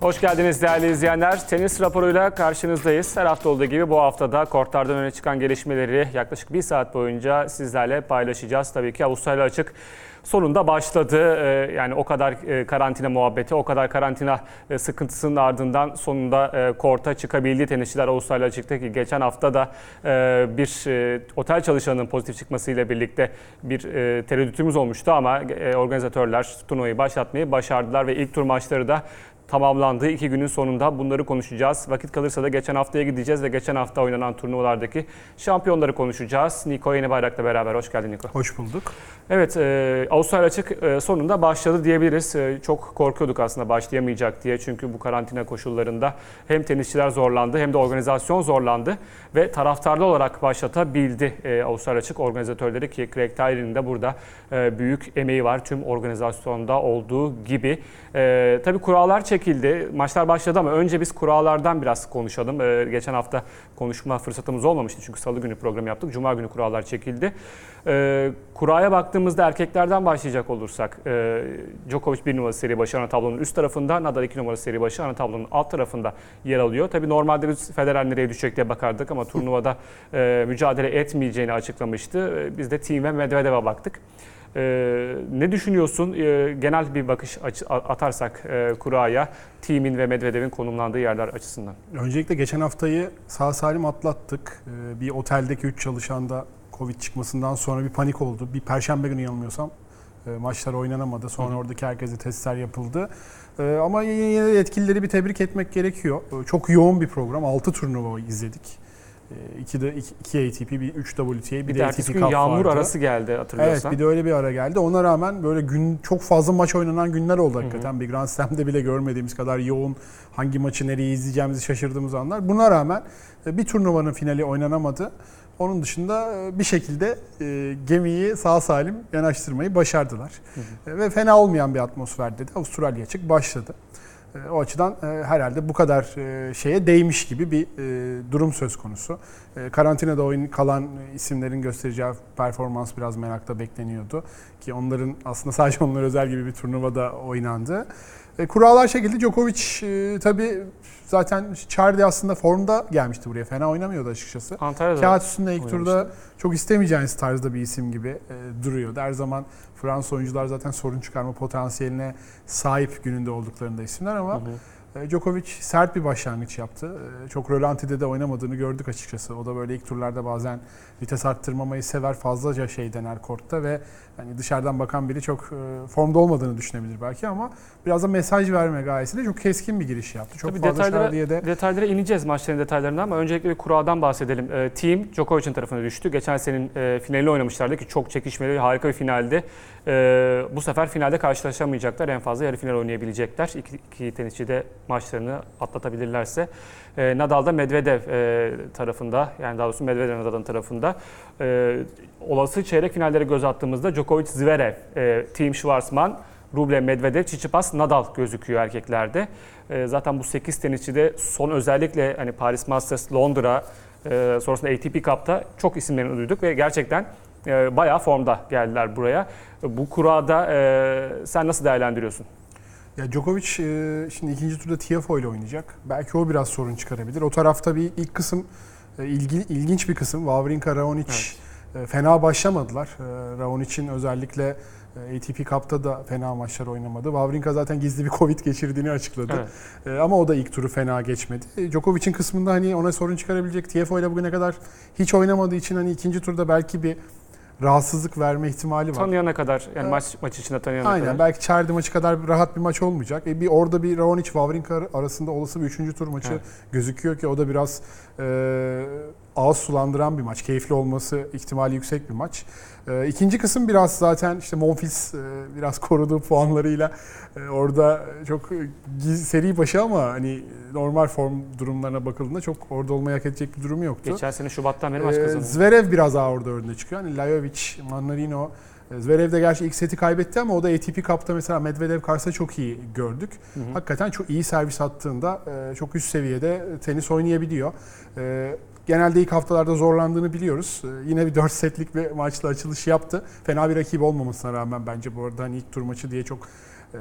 Hoş geldiniz değerli izleyenler. Tenis raporuyla karşınızdayız. Her hafta olduğu gibi bu haftada kortlardan öne çıkan gelişmeleri yaklaşık bir saat boyunca sizlerle paylaşacağız. Tabii ki Avustralya açık sonunda başladı. Ee, Yani o kadar e, karantina muhabbeti, o kadar karantina e, sıkıntısının ardından sonunda e, korta çıkabildi tenisçiler Avustralya açıkta ki geçen hafta da bir otel çalışanının pozitif çıkmasıyla birlikte bir tereddütümüz olmuştu ama organizatörler turnuvayı başlatmayı başardılar ve ilk tur maçları da tamamlandı. İki günün sonunda bunları konuşacağız. Vakit kalırsa da geçen haftaya gideceğiz ve geçen hafta oynanan turnuvalardaki şampiyonları konuşacağız. Niko Yenibayrak'la beraber. Hoş geldin Niko. Hoş bulduk. Evet, e, Avustralya açık e, sonunda başladı diyebiliriz. E, çok korkuyorduk aslında başlayamayacak diye. Çünkü bu karantina koşullarında hem tenisçiler zorlandı hem de organizasyon zorlandı. Ve taraftarlı olarak başlatabildi e, Avustralya açık organizatörleri ki Craig Tyler'in de burada e, büyük emeği var. Tüm organizasyonda olduğu gibi. E, tabii kurallar çekildi. Maçlar başladı ama önce biz kurallardan biraz konuşalım. E, geçen hafta konuşma fırsatımız olmamıştı çünkü salı günü program yaptık. Cuma günü kurallar çekildi. E, kuraya baktığımızda erkeklerden başlayacak olursak e, Djokovic 1 numaralı seri başı ana tablonun üst tarafında, Nadal 2 numaralı seri başı ana tablonun alt tarafında yer alıyor. Tabii normalde biz Federer nereye düşecek diye bakardık ama turnuvada e, mücadele etmeyeceğini açıklamıştı. E, Biz de Thiem ve Medvedev'e baktık. E, ne düşünüyorsun? E, genel bir bakış açı- atarsak e, kuraya, Thiem'in ve Medvedev'in konumlandığı yerler açısından. Öncelikle geçen haftayı sağ salim atlattık. Ee, Bir oteldeki 3 çalışanda Covid çıkmasından sonra bir panik oldu. Bir perşembe günü yanılmıyorsam e, maçlar oynanamadı. Sonra Hı oradaki herkese testler yapıldı. Ee, Ama yine de yetkilileri bir tebrik etmek gerekiyor. Ee, Çok yoğun bir program. 6 turnuva izledik. 2 de 2 ATP, bir 3 WTA, bir, Bir de ATP Cup yağmur vardı. arası geldi Evet hatırlıyorsan. bir de öyle bir ara geldi. Ona rağmen böyle gün çok fazla maç oynanan günler oldu hakikaten. Bir Grand Slam'de bile görmediğimiz kadar yoğun hangi maçı nereye izleyeceğimizi şaşırdığımız anlar. Buna rağmen e, bir turnuvanın finali oynanamadı. Onun dışında e, bir şekilde e, gemiyi sağ salim yanaştırmayı başardılar. E, Ve fena olmayan bir atmosferde de Avustralya açık başladı. E, O açıdan e, herhalde bu kadar e, şeye değmiş gibi bir durum söz konusu. Karantinada oyun kalan isimlerin göstereceği performans biraz merakla bekleniyordu. Ki onların aslında sadece onlar özel gibi bir turnuvada oynandı. E, Kurallar şekilde Djokovic e, tabii zaten Chardy aslında formda gelmişti buraya. Fena oynamıyordu açıkçası. Antalya'da Kağıt üstünde ilk oynamıştı. turda çok istemeyeceğiniz tarzda bir isim gibi e, duruyordu. Her zaman Fransız oyuncular zaten sorun çıkarma potansiyeline sahip gününde olduklarında isimler ama Hı hı. e, Djokovic sert bir başlangıç yaptı. E, Çok rölantide de oynamadığını gördük açıkçası. O da böyle ilk turlarda bazen vites arttırmamayı sever, fazlaca şey dener kortta ve hani dışarıdan bakan biri çok e, formda olmadığını düşünebilir belki ama biraz da mesaj verme gayesiyle çok keskin bir giriş yaptı. Çok Tabii fazla detaylara- Chardy'ye de Detaylara ineceğiz maçların detaylarına ama öncelikle bir kuradan bahsedelim. E, team Djokovic'in tarafına düştü. Geçen senin e, finalini oynamışlardı ki çok çekişmeli, harika bir finaldi. E, bu sefer finalde karşılaşamayacaklar. En fazla yarı final oynayabilecekler. İki, iki tenisçi de maçlarını atlatabilirlerse. E, Nadal da Medvedev e, tarafında, yani daha doğrusu Medvedev Nadal'ın tarafında. E, olası çeyrek finallere göz attığımızda Djokovic, Zverev, e, Team Schwarzman, Rublev, Medvedev, Tsitsipas, Nadal gözüküyor erkeklerde. E, zaten bu 8 tenisçi de son özellikle hani Paris Masters, Londra, e, sonrasında ATP Cup'ta çok isimlerini duyduk ve gerçekten e, bayağı formda geldiler buraya. Bu kurada e, sen nasıl değerlendiriyorsun? Ya Djokovic e, şimdi ikinci turda Tiafoe ile oynayacak. Belki o biraz sorun çıkarabilir. O tarafta bir ilk kısım ilgi, ilginç bir kısım. Wawrinka, Raonic e, fena başlamadılar. E, Raonic'in özellikle e, ATP Cup'ta da fena maçlar oynamadı. Wawrinka zaten gizli bir Covid geçirdiğini açıkladı. Evet. E, Ama o da ilk turu fena geçmedi. E, Djokovic'in kısmında hani ona sorun çıkarabilecek Tiafoe ile bugüne kadar hiç oynamadığı için hani ikinci turda belki bir rahatsızlık verme ihtimali var. Tanıyana kadar yani maç maç içinde tanıyana Aynen kadar. belki Çerdi maçı kadar rahat bir maç olmayacak. E bir orada bir Raonic Wawrinka arasında olası bir üçüncü tur maçı Evet. gözüküyor ki o da biraz e, ağız sulandıran bir maç. Keyifli olması ihtimali yüksek bir maç. E, ikinci kısım biraz zaten işte Monfils e, biraz koruduğu puanlarıyla e, orada çok giz, seri başı ama hani normal form durumlarına bakıldığında çok orada olmayı hak edecek bir durumu yoktu. Geçen sene Şubat'tan beri maç Ee, kazandı. Zverev biraz daha orada önde çıkıyor. Hani Lajovic, Mannarino, e, Zverev de gerçi ilk seti kaybetti ama o da ATP Cup'ta mesela Medvedev karşısında çok iyi gördük. Hı hı. Hakikaten çok iyi servis attığında e, çok üst seviyede tenis oynayabiliyor. Genelde ilk haftalarda zorlandığını biliyoruz. E, Yine bir 4 setlik bir maçla açılış yaptı. Fena bir rakip olmamasına rağmen bence bu arada hani ilk tur maçı diye çok e,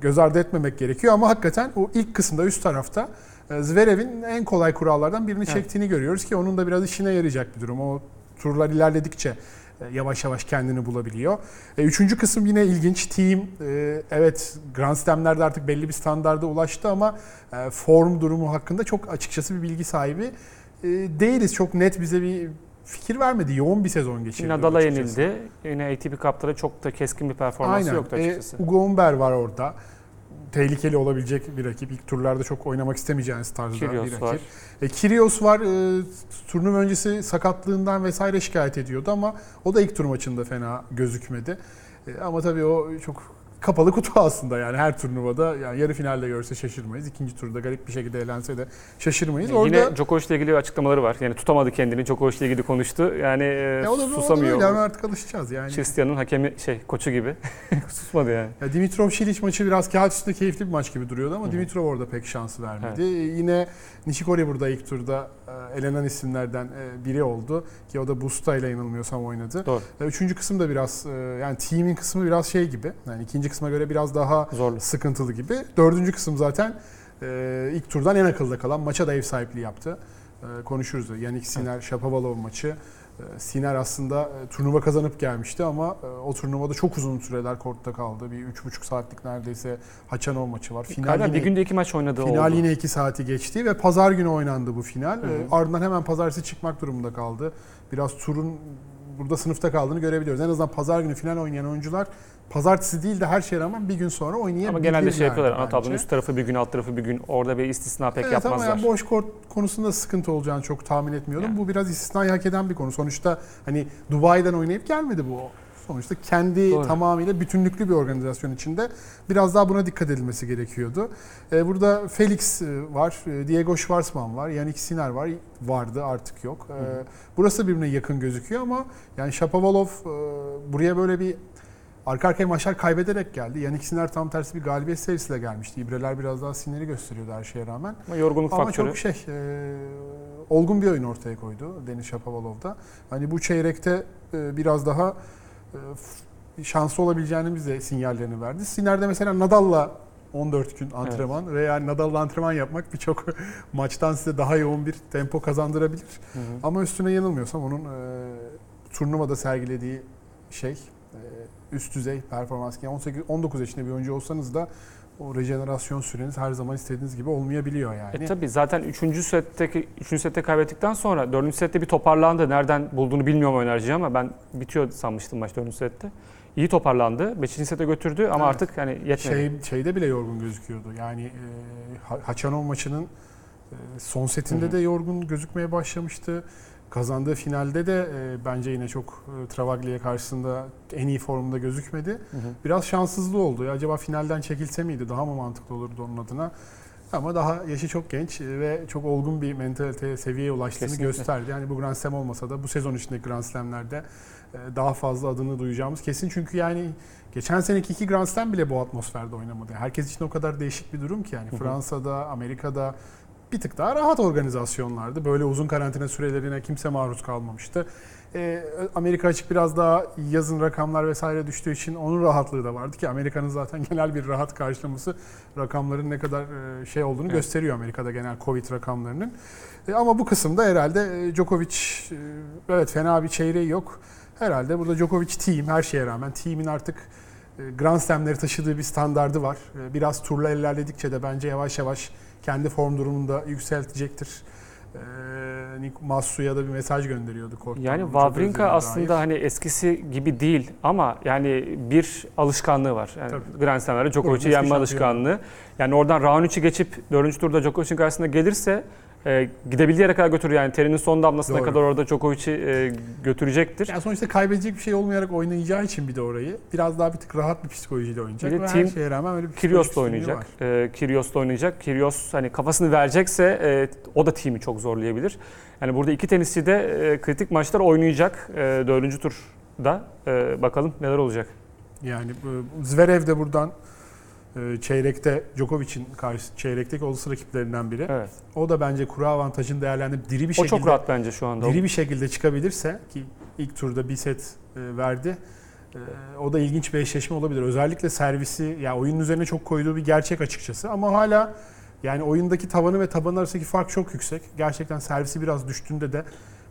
göz ardı etmemek gerekiyor. Ama hakikaten o ilk kısımda üst tarafta e, Zverev'in en kolay kurallardan birini Evet. çektiğini görüyoruz ki onun da biraz işine yarayacak bir durum. O turlar ilerledikçe e, yavaş yavaş kendini bulabiliyor. Üçüncü kısım yine ilginç. Team evet Grand Slam'lerde artık belli bir standarda ulaştı ama form durumu hakkında çok açıkçası bir bilgi sahibi değiliz. Çok net bize bir fikir vermedi. Yoğun bir sezon geçirdi. Nadal'a yenildi. Yine ATP Cup'ta çok da keskin bir performansı Aynen. yoktu E, açıkçası. Ugo Umber var orada. Tehlikeli olabilecek bir rakip. İlk turlarda çok oynamak istemeyeceğiniz tarzda Kyrgios bir rakip. var. E, Kyrgios var. E, turnuva öncesi sakatlığından vesaire şikayet ediyordu ama o da ilk tur maçında fena gözükmedi. E, ama tabii o çok kapalı kutu aslında yani her turnuvada yani yarı finalde görse şaşırmayız. İkinci turda garip bir şekilde elense de şaşırmayız. Orada Yine Djokovic ile ilgili açıklamaları var. Yani tutamadı kendini. Djokovic ile ilgili konuştu. Yani e, ya o da, o da susamıyor. öyle ama artık alışacağız yani. Cristiano'nun hakemi şey koçu gibi. Susmadı yani. Ya Dimitrov Şilic maçı biraz kağıt üstünde keyifli bir maç gibi duruyordu ama Hı. Dimitrov orada pek şans vermedi. Yine Nishikori burada ilk turda e, elenen isimlerden e, biri oldu ki o da Busta ile yanılmıyorsam oynadı. Doğru. E, Üçüncü kısım da biraz yani team'in kısmı biraz şey gibi. Yani ikinci kısma göre biraz daha Zorlu. sıkıntılı gibi. Dördüncü kısım zaten ilk turdan en akılda kalan maça da ev sahipliği yaptı. Konuşuruz. Yannick Sinner, Shapovalov maçı. Sinner aslında e, turnuva kazanıp gelmişti ama e, o turnuvada çok uzun süreler kortta kaldı. Bir üç buçuk saatlik neredeyse Haçanov maçı var. Final Galiba yine, bir günde iki maç oynadığı final oldu. yine iki saati geçti ve pazar günü oynandı bu final. Hı hı. E, ardından hemen pazartesi çıkmak durumunda kaldı. Biraz turun burada sınıfta kaldığını görebiliyoruz. En azından pazar günü final oynayan oyuncular pazartesi değil de her şeye rağmen bir gün sonra oynayabilirler. Ama genelde şey yapıyorlar. Ana tablonun üst tarafı bir gün, alt tarafı bir gün. Orada bir istisna pek evet yapmazlar. ama yani boş kort konusunda sıkıntı olacağını çok tahmin etmiyordum. Yani. Bu biraz istisnayı hak eden bir konu. Sonuçta hani Dubai'den oynayıp gelmedi bu. Sonuçta kendi Doğru. tamamıyla bütünlüklü bir organizasyon içinde biraz daha buna dikkat edilmesi gerekiyordu. Ee, burada Felix e, var, e, Diego Schwartzman var, Yannick Sinner var, vardı artık yok. Ee, burası birbirine yakın gözüküyor ama yani Shapovalov e, buraya böyle bir arka arkaya maçlar kaybederek geldi. Yannick Sinner tam tersi bir galibiyet serisiyle gelmişti. İbreler biraz daha Sinner'i gösteriyordu her şeye rağmen. Ama yorgunluk Ama faktörü. çok şey, e, olgun bir oyun ortaya koydu Deniz Shapovalov'da. Hani bu çeyrekte e, biraz daha e, şanslı olabileceğini bize sinyallerini verdi. Sinner'de mesela Nadal'la 14 gün antrenman ve yani Nadal'la antrenman yapmak birçok maçtan size daha yoğun bir tempo kazandırabilir. Hı hı. Ama üstüne yanılmıyorsam onun e, turnuvada sergilediği şey e, üst düzey performans. Yani 18 19 yaşında bir oyuncu olsanız da o rejenerasyon süreniz her zaman istediğiniz gibi olmayabiliyor yani. E tabii zaten 3. setteki 3. sette kaybettikten sonra 4. sette bir toparlandı. Nereden bulduğunu bilmiyorum o enerjiyi ama ben bitiyor sanmıştım maç 4. sette. İyi toparlandı. 5. sete götürdü ama Evet. artık hani yetmedi. Şey, şeyde bile yorgun gözüküyordu. Yani e, Ha- Haçanov maçının e, son setinde Hı hı. de yorgun gözükmeye başlamıştı. Kazandığı finalde de e, bence yine çok e, Travaglia'ya karşısında en iyi formda gözükmedi. Hı hı. Biraz şanssızlığı oldu. Ya Acaba finalden çekilse miydi? Daha mı mantıklı olurdu onun adına? Ama daha yaşı çok genç e, ve çok olgun bir mentalite seviyeye ulaştığını Kesinlikle. gösterdi. Yani bu Grand Slam olmasa da bu sezon içindeki Grand Slam'lerde e, daha fazla adını duyacağımız kesin. Çünkü yani geçen seneki iki Grand Slam bile bu atmosferde oynamadı. Herkes için o kadar değişik bir durum ki yani. Fransa'da, Amerika'da bir tık daha rahat organizasyonlardı. Böyle uzun karantina sürelerine kimse maruz kalmamıştı. E, Amerika açık biraz daha yazın rakamlar vesaire düştüğü için onun rahatlığı da vardı ki Amerika'nın zaten genel bir rahat karşılaması rakamların ne kadar e, şey olduğunu Evet. gösteriyor Amerika'da genel Covid rakamlarının. E, ama bu kısımda herhalde e, Djokovic e, evet fena bir çeyreği yok. Herhalde burada Djokovic team her şeye rağmen team'in artık Grand Slam'leri taşıdığı bir standardı var. Biraz turla ilerledikçe de bence yavaş yavaş kendi form durumunu da yükseltecektir. E, Nick Massu'ya da bir mesaj gönderiyordu korktan. Yani Çok Wawrinka aslında dair. hani eskisi gibi değil ama yani bir alışkanlığı var. Yani Tabii. Grand Buyurun, Djokovic'i yenme alışkanlığı. Yani oradan round 3'ü geçip 4. turda Djokovic'in karşısına gelirse e, gidebildiği yere kadar götürür. Yani terinin son damlasına Doğru. kadar orada Djokovic'i e, götürecektir. Yani sonuçta kaybedecek bir şey olmayarak oynayacağı için bir de orayı biraz daha bir tık rahat bir psikolojiyle oynayacak. Bir de her şeye rağmen öyle bir Kyrgios'la oynayacak. Ee, Kyrgios'la oynayacak. Kyrgios hani kafasını verecekse e, o da team'i çok zorlayabilir. Yani burada iki tenisçi de e, kritik maçlar oynayacak e, dördüncü turda. E, bakalım neler olacak. Yani bu- Zverev de buradan e, çeyrekte Djokovic'in karşı çeyrekteki olası rakiplerinden biri. Evet. O da bence kura avantajını değerlendirip diri bir O şekilde çok rahat bence şu anda. diri bir şekilde çıkabilirse ki ilk turda bir set e, verdi. Ee, o da ilginç bir eşleşme olabilir. Özellikle servisi ya oyunun üzerine çok koyduğu bir gerçek açıkçası ama hala yani oyundaki tavanı ve taban arasındaki fark çok yüksek. Gerçekten servisi biraz düştüğünde de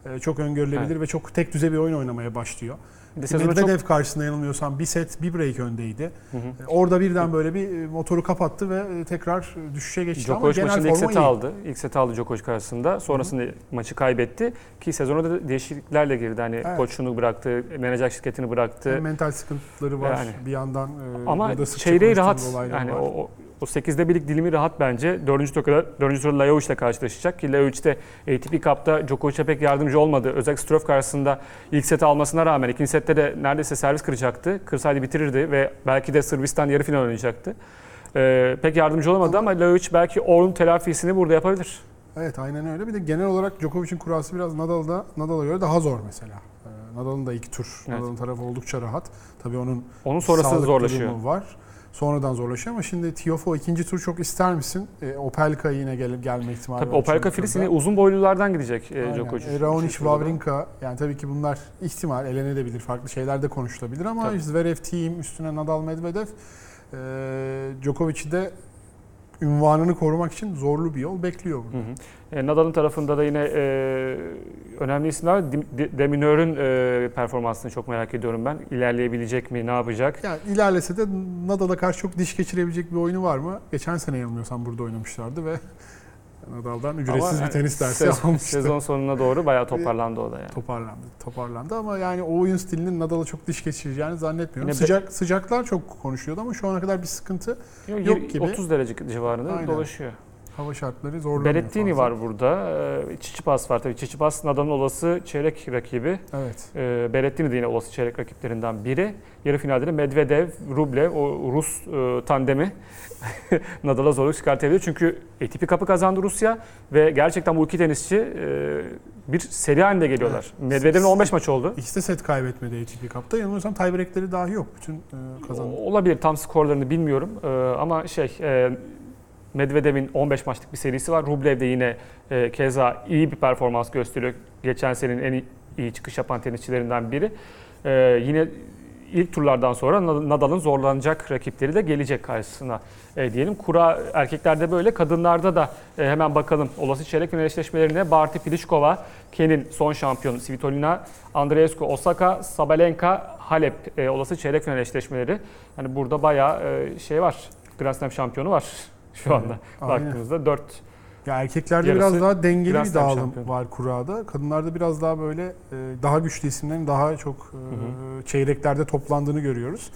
e, çok öngörülebilir ve çok tek düze bir oyun oynamaya başlıyor. Medvedev çok karşısında yanılmıyorsam bir set bir break öndeydi. Hı hı. E, Orada birden böyle bir e, motoru kapattı ve e, tekrar düşüşe geçti ama Djokovic genel maçında ilk seti iyi. aldı. İlk seti aldı Djokovic karşısında. Sonrasında maçı kaybetti. Ki sezona da değişikliklerle girdi. Hani Evet. koçunu bıraktı, menajer şirketini bıraktı. Hem mental sıkıntıları var Yani. bir yandan. e, Ama çeyreği rahat. Yani var. o, o, o 8'de birlik dilimi rahat bence. 4. turda, 4. turda Lajovic ile karşılaşacak ki Lajovic de ATP Cup'ta Djokovic'e pek yardımcı olmadı. Özellikle Struff karşısında ilk seti almasına rağmen ikinci sette de neredeyse servis kıracaktı. Kırsaydı bitirirdi ve belki de Sırbistan yarı final oynayacaktı. Ee, pek yardımcı olamadı ama Lajovic belki onun telafisini burada yapabilir. Evet aynen öyle. Bir de genel olarak Djokovic'in kurası biraz Nadal'da Nadal'a göre daha zor mesela. Ee, Nadal'ın da ilk tur. Evet. Nadal'ın tarafı oldukça rahat. Tabii onun Onun sonrası zorlaşıyor. var. Sonradan zorlaşıyor ama şimdi Tiafoe ikinci tur çok ister misin? E, Opelka yine gelip gelme ihtimali Tabii var. Opelka Filiz yine uzun boylulardan gidecek e. Djokovic. E, Raonic. Wawrinka yani tabii ki bunlar ihtimal elenebilir. Farklı şeyler de konuşulabilir ama Tabii. Zverev, Thiem, üstüne Nadal, Medvedev e, Djokovic'i de ünvanını korumak için zorlu bir yol bekliyor burada. Hı hı. E, Nadal'ın tarafında da yine e, önemli isimler Deminör'ün e, performansını çok merak ediyorum ben. İlerleyebilecek mi, ne yapacak? Yani ilerlese de Nadal'a karşı çok diş geçirebilecek bir oyunu var mı? Geçen sene yanılmıyorsam burada oynamışlardı ve Nadal'dan ücretsiz Ama, bir tenis dersi sez- almıştı. Sezon sonuna doğru bayağı toparlandı o da yani. Toparlandı, toparlandı ama yani o oyun stilinin Nadal'a çok diş geçireceğini zannetmiyorum. Yine be- Sıcak sıcaklar çok konuşuyordu ama şu ana kadar bir sıkıntı Yok, Yok gibi. 30 derece civarında Aynen. dolaşıyor. Hava şartları zorlamıyor Berettini fazla. var burada. E, Çiçipas var tabii. Çiçipas Nadal'ın olası çeyrek rakibi. Evet. E, Berettini de yine olası çeyrek rakiplerinden biri. Yarı finalde de Medvedev, Rublev, o Rus e, tandemi Nadal'a zorluk çıkartabilir. Çünkü ATP Cup'ı kazandı Rusya ve gerçekten bu iki tenisçi e, bir seri halinde geliyorlar. Medvedev'in 15 maç oldu. İkisi de set kaybetmedi ATP Cup'ta. Yanılmıyorsam tiebreakleri dahi yok. Bütün e, kazandı. Olabilir tam skorlarını bilmiyorum E, ama şey e, Medvedev'in 15 maçlık bir serisi var. Rublev de yine e, keza iyi bir performans gösteriyor. Geçen senenin en iyi, çıkış yapan tenisçilerinden biri. E, yine ilk turlardan sonra Nadal'ın zorlanacak rakipleri de gelecek karşısına e, diyelim. Kura erkeklerde böyle, kadınlarda da e, hemen bakalım olası çeyrek final eşleşmelerine Barty Pliskova, Ken'in son şampiyonu Svitolina, Andreescu, Osaka, Sabalenka, Halep e, olası çeyrek final eşleşmeleri. Hani burada bayağı e, şey var. Grand Slam şampiyonu var şu anda. Aynen. Baktığınızda 4 Ya erkeklerde Yarısı biraz daha dengeli Grand bir dağılım şampiyonu. var kurada. Kadınlarda biraz daha böyle e, daha güçlü isimlerin daha çok e, Hı çeyreklerde toplandığını görüyoruz.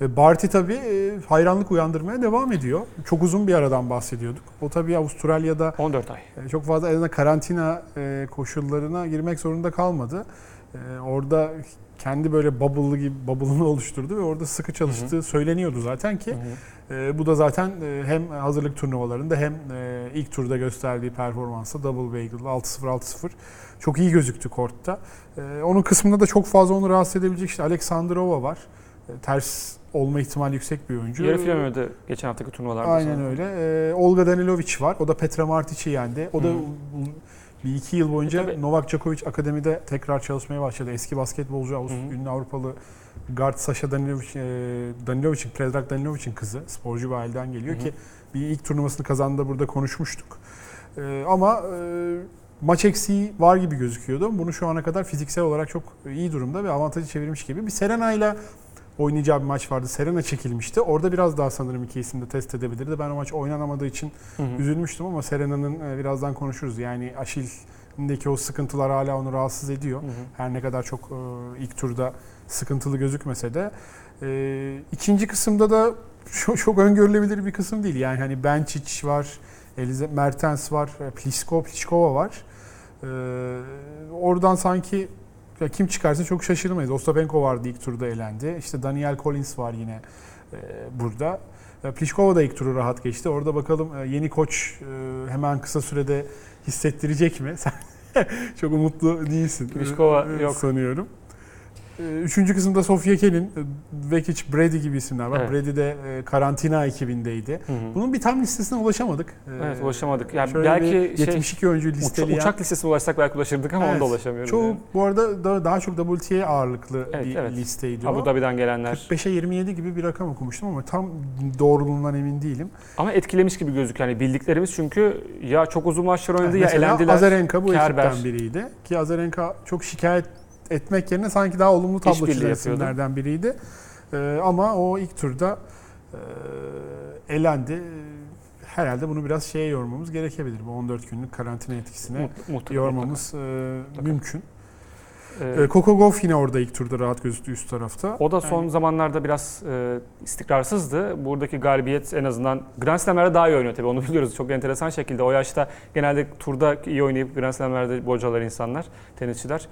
E, Barty tabii hayranlık uyandırmaya devam ediyor. Çok uzun bir aradan bahsediyorduk. O tabii Avustralya'da 14 ay. çok fazla en karantina koşullarına girmek zorunda kalmadı. Orada kendi böyle bubble'lı gibi bubble'ını oluşturdu ve orada sıkı çalıştığı söyleniyordu zaten ki. E, bu da zaten e, hem hazırlık turnuvalarında hem e, ilk turda gösterdiği performansa double bagel 6-0 6-0 çok iyi gözüktü kortta. E, onun kısmında da çok fazla onu rahatsız edebilecek işte Aleksandrova var. E, ters olma ihtimali yüksek bir oyuncu. Yarı final oynadı geçen haftaki turnuvalarda. Aynen sonra. öyle. E, Olga Danilovic var. O da Petra Martic'i yendi. O da Hı. Bir iki yıl boyunca E, tabii. Novak Djokovic Akademi'de tekrar çalışmaya başladı. Eski basketbolcu Avust- ünlü Avrupalı guard Sasha Danilovic, e, Danilovic'in, Predrag Danilovic'in kızı. Sporcu bir aileden geliyor Hı hı. ki bir ilk turnuvasını kazandı burada konuşmuştuk. E, ama e, maç eksiği var gibi gözüküyordu. Bunu şu ana kadar fiziksel olarak çok iyi durumda ve avantajı çevirmiş gibi. Bir Serena ile oynayacağı bir maç vardı. Serena çekilmişti. Orada biraz daha sanırım iki isim de test edebilirdi. Ben o maç oynanamadığı için Hı hı. üzülmüştüm ama Serena'nın e, birazdan konuşuruz. Yani Aşil'indeki o sıkıntılar hala onu rahatsız ediyor. Hı hı. Her ne kadar çok e, ilk turda sıkıntılı gözükmese de. E, ikinci kısımda da çok, çok öngörülebilir bir kısım değil. Yani hani Benčić var, Elize Mertens var, e, Pliskova, var. Oradan sanki ya kim çıkarsa çok şaşırmayız. Ostapenko vardı ilk turda elendi. İşte Daniel Collins var yine e, burada. E, Pliskova da ilk turu rahat geçti. Orada bakalım e, yeni koç e, hemen kısa sürede hissettirecek mi? Sen çok umutlu değilsin. Pliskova e, yok. Sanıyorum. Ee, Üçüncü kısımda Sofia Kenin, e, Vekic, Brady gibi isimler var. Evet. Brady de e, karantina ekibindeydi. Hı hı. Bunun bir tam listesine ulaşamadık. Ee, Evet, ulaşamadık. Yani şöyle belki bir şey, 72 oyuncu listeleyen. uçak listesine ulaşsak belki ulaşırdık ama Evet. onda ulaşamıyoruz. Çoğu yani. bu arada da, daha çok WTA ağırlıklı Evet, bir evet. listeydi Abu. Dhabi'den gelenler. 45'e 27 gibi bir rakam okumuştum ama tam doğruluğundan emin değilim. Ama etkilemiş gibi gözüküyor. Yani bildiklerimiz çünkü ya çok uzun maçlar oynadı ya Mesela elendiler. Azarenka bu Kerber. ekipten biriydi. Ki Azarenka çok şikayet etmek yerine sanki daha olumlu tablo çizen isimlerden biriydi. Ee, ama o ilk turda e, elendi. Herhalde bunu biraz şeye yormamız gerekebilir. Bu 14 günlük karantina etkisine Mu- muhtemelen yormamız e, mümkün. Ee, E, Coco Gauff yine orada ilk turda rahat gözüktü üst tarafta. O da son Yani- zamanlarda biraz e, istikrarsızdı. Buradaki galibiyet en azından Grand Slam'lerde daha iyi oynuyor tabii onu biliyoruz. Çok enteresan şekilde o yaşta genelde turda iyi oynayıp Grand Slam'lerde bocalar insanlar, tenisçiler.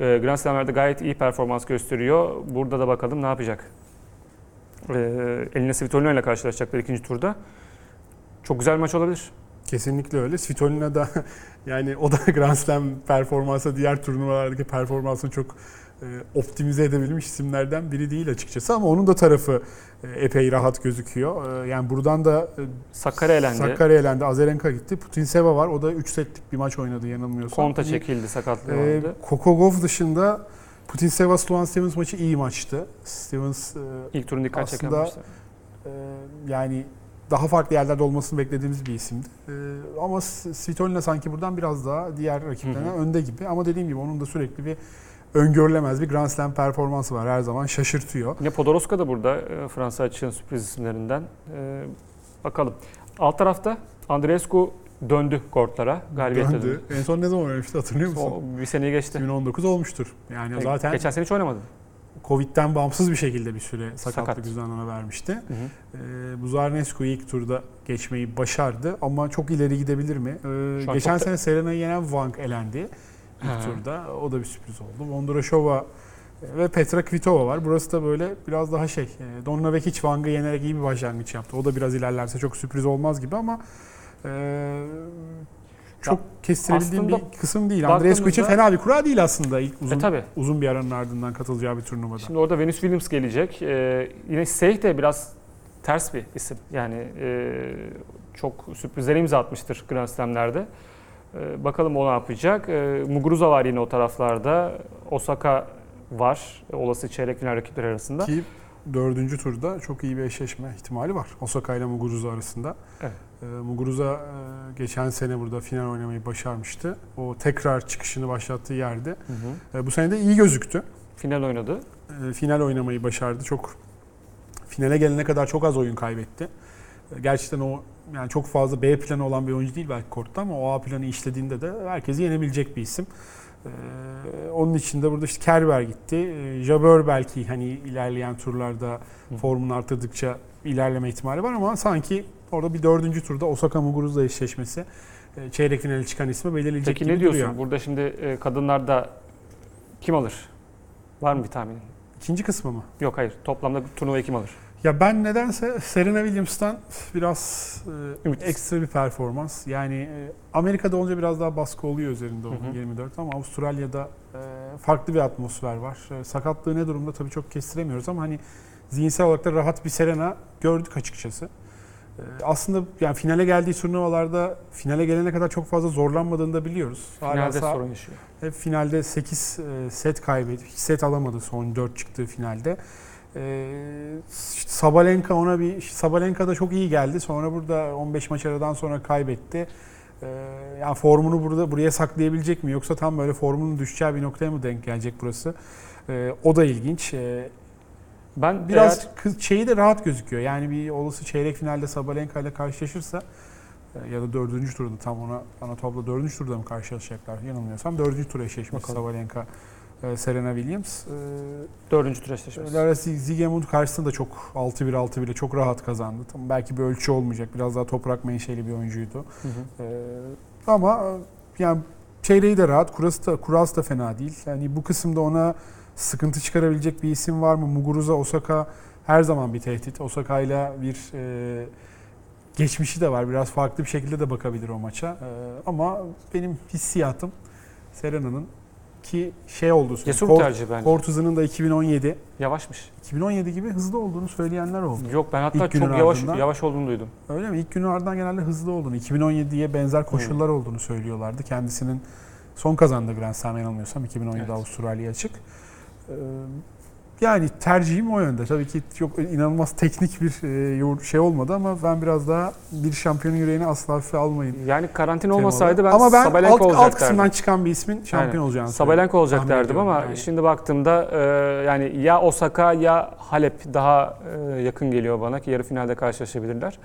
E, Grand Slam'lerde gayet iyi performans gösteriyor. Burada da bakalım ne yapacak. E, Elina Svitolina ile karşılaşacaklar ikinci turda. Çok güzel maç olabilir. Kesinlikle öyle. Svitolina da yani o da Grand Slam performansı diğer turnuvalardaki performansını çok optimize edebilmiş isimlerden biri değil açıkçası ama onun da tarafı e, epey rahat gözüküyor. E, yani buradan da e, Sakarya elendi. Sakarya elendi, Azarenka gitti. Putinseva var. O da 3 setlik bir maç oynadı yanılmıyorsam. Konta çekildi sakatlığı e, vardı. Gauff dışında Putinseva Sloan Stevens maçı iyi maçtı. Stevens e, İlk turun dikkat çeken maçtı. Ee, yani daha farklı yerlerde olmasını beklediğimiz bir isimdi. Ee, ama Svitolina sanki buradan biraz daha diğer rakiplerine önde gibi. Ama dediğim gibi onun da sürekli bir öngörülemez bir Grand Slam performansı var. Her zaman şaşırtıyor. Yine Podoroska da burada e, Fransa açığın sürpriz isimlerinden. E, bakalım. Alt tarafta Andreescu döndü kortlara. Galibiyetle döndü. Döndü. En son ne zaman oynamıştı hatırlıyor musun? O bir seneyi geçti. 2019 olmuştur. Yani E, zaten Geçen sene hiç oynamadı. Covid'den bağımsız bir şekilde bir süre sakatlık Sakat. ona vermişti. Hı hı. Ee, Buzarnescu ilk turda geçmeyi başardı ama çok ileri gidebilir mi? Ee, geçen çok da- sene Serena'yı yenen Wang elendi ilk Ha. turda. O da bir sürpriz oldu. Vondrashova ve Petra Kvitova var. Burası da böyle biraz daha şey. e, Donna Vekic Wang'ı yenerek iyi bir başlangıç yaptı. O da biraz ilerlerse çok sürpriz olmaz gibi ama e, çok kestirebildiğim aslında bir kısım değil. Andreescu için fena bir kura değil aslında ilk uzun E tabi. uzun bir aranın ardından katılacağı bir turnuvada. Şimdi orada Venus Williams gelecek. E, yine Seyh de biraz ters bir isim. Yani e, çok sürprizlere imza atmıştır Grand Slam'lerde. E, bakalım o ne yapacak. E, Muguruza var yine o taraflarda. Osaka var. Olası çeyrek final rakipleri arasında. Ki dördüncü turda çok iyi bir eşleşme ihtimali var. Osaka ile Muguruza arasında. Evet. Ee, Muguruza e, geçen sene burada final oynamayı başarmıştı. O tekrar çıkışını başlattığı yerde. Hı hı. E, bu sene de iyi gözüktü. Final oynadı. E, final oynamayı başardı. Çok finale gelene kadar çok az oyun kaybetti. E, gerçekten o yani çok fazla B planı olan bir oyuncu değil belki kortta ama o A planı işlediğinde de herkesi yenebilecek bir isim. E, onun için de burada işte Kerber gitti. E, Jabeur belki hani ilerleyen turlarda Hı. formunu artırdıkça ilerleme ihtimali var ama sanki orada bir dördüncü turda Osaka Muguruza eşleşmesi e, çeyrek finale çıkan ismi belirleyecek Peki gibi ne diyorsun? duruyor. Burada şimdi e, kadınlarda kim alır? Var mı bir tahminin? İkinci kısmı mı? Yok hayır. Toplamda turnuvayı kim alır? Ya ben nedense Serena Williams'tan biraz e, Ümit. ekstra bir performans. Yani e, Amerika'da olunca biraz daha baskı oluyor üzerinde o Hı hı. 24 ama Avustralya'da e, farklı bir atmosfer var. E, sakatlığı ne durumda tabii çok kestiremiyoruz ama hani zihinsel olarak da rahat bir Serena gördük açıkçası. E, aslında yani finale geldiği turnuvalarda finale gelene kadar çok fazla zorlanmadığını da biliyoruz. Hala Finalde sağ- sorun yaşıyor. hep finalde 8 set kaybetti. Hiç set alamadı son 4 çıktığı finalde. Ee, Sabalenka ona bir Sabalenka da çok iyi geldi. Sonra burada 15 maç aradan sonra kaybetti. Ee, yani formunu burada buraya saklayabilecek mi yoksa tam böyle formunun düşeceği bir noktaya mı denk gelecek burası? Ee, o da ilginç. Ee, Ben biraz eğer- kız şeyi de rahat gözüküyor. Yani bir olası çeyrek finalde Sabalenka ile karşılaşırsa e, ya da dördüncü turda tam ona ana tablo dördüncü turda mı karşılaşacaklar yanılmıyorsam dördüncü tur eşleşmesi Bakalım. Sabalenka Serena Williams. E, dördüncü tur eşleşmesi. Lara Zigemund karşısında da çok 6-1 6-1 ile çok rahat kazandı. Tam belki bir ölçü olmayacak. Biraz daha toprak menşeli bir oyuncuydu. Hı hı. E, ama e, yani çeyreği de rahat. Kurası da, kurası da fena değil. Yani bu kısımda ona sıkıntı çıkarabilecek bir isim var mı? Muguruza, Osaka her zaman bir tehdit. Osaka ile bir e, geçmişi de var. Biraz farklı bir şekilde de bakabilir o maça. E, ama benim hissiyatım Serena'nın ki şey olduğu söyleniyor. Cesur bir tercih bence. Hızının da 2017 Yavaşmış. 2017 gibi hızlı olduğunu söyleyenler oldu. Yok ben hatta İlk çok yavaş ardından- yavaş olduğunu duydum. Öyle mi? İlk günün ardından genelde hızlı olduğunu, 2017'ye benzer koşullar olduğunu söylüyorlardı. Kendisinin son kazandığı Grand Slam yanılmıyorsam 2017 Evet. Avustralya açık. Ee, Yani tercihim o yönde. Tabii ki çok inanılmaz teknik bir e, şey olmadı ama ben biraz daha bir şampiyonun yüreğini asla hafife almayın. Yani karantina olmasaydı ben, ama ben Sabalenka alt, olacak alt derdim. kısımdan çıkan bir ismin şampiyon Aynen. olacağını Sabalenka olacak derdim ama yani. şimdi baktığımda e, yani ya Osaka ya Halep daha e, yakın geliyor bana ki yarı finalde karşılaşabilirler.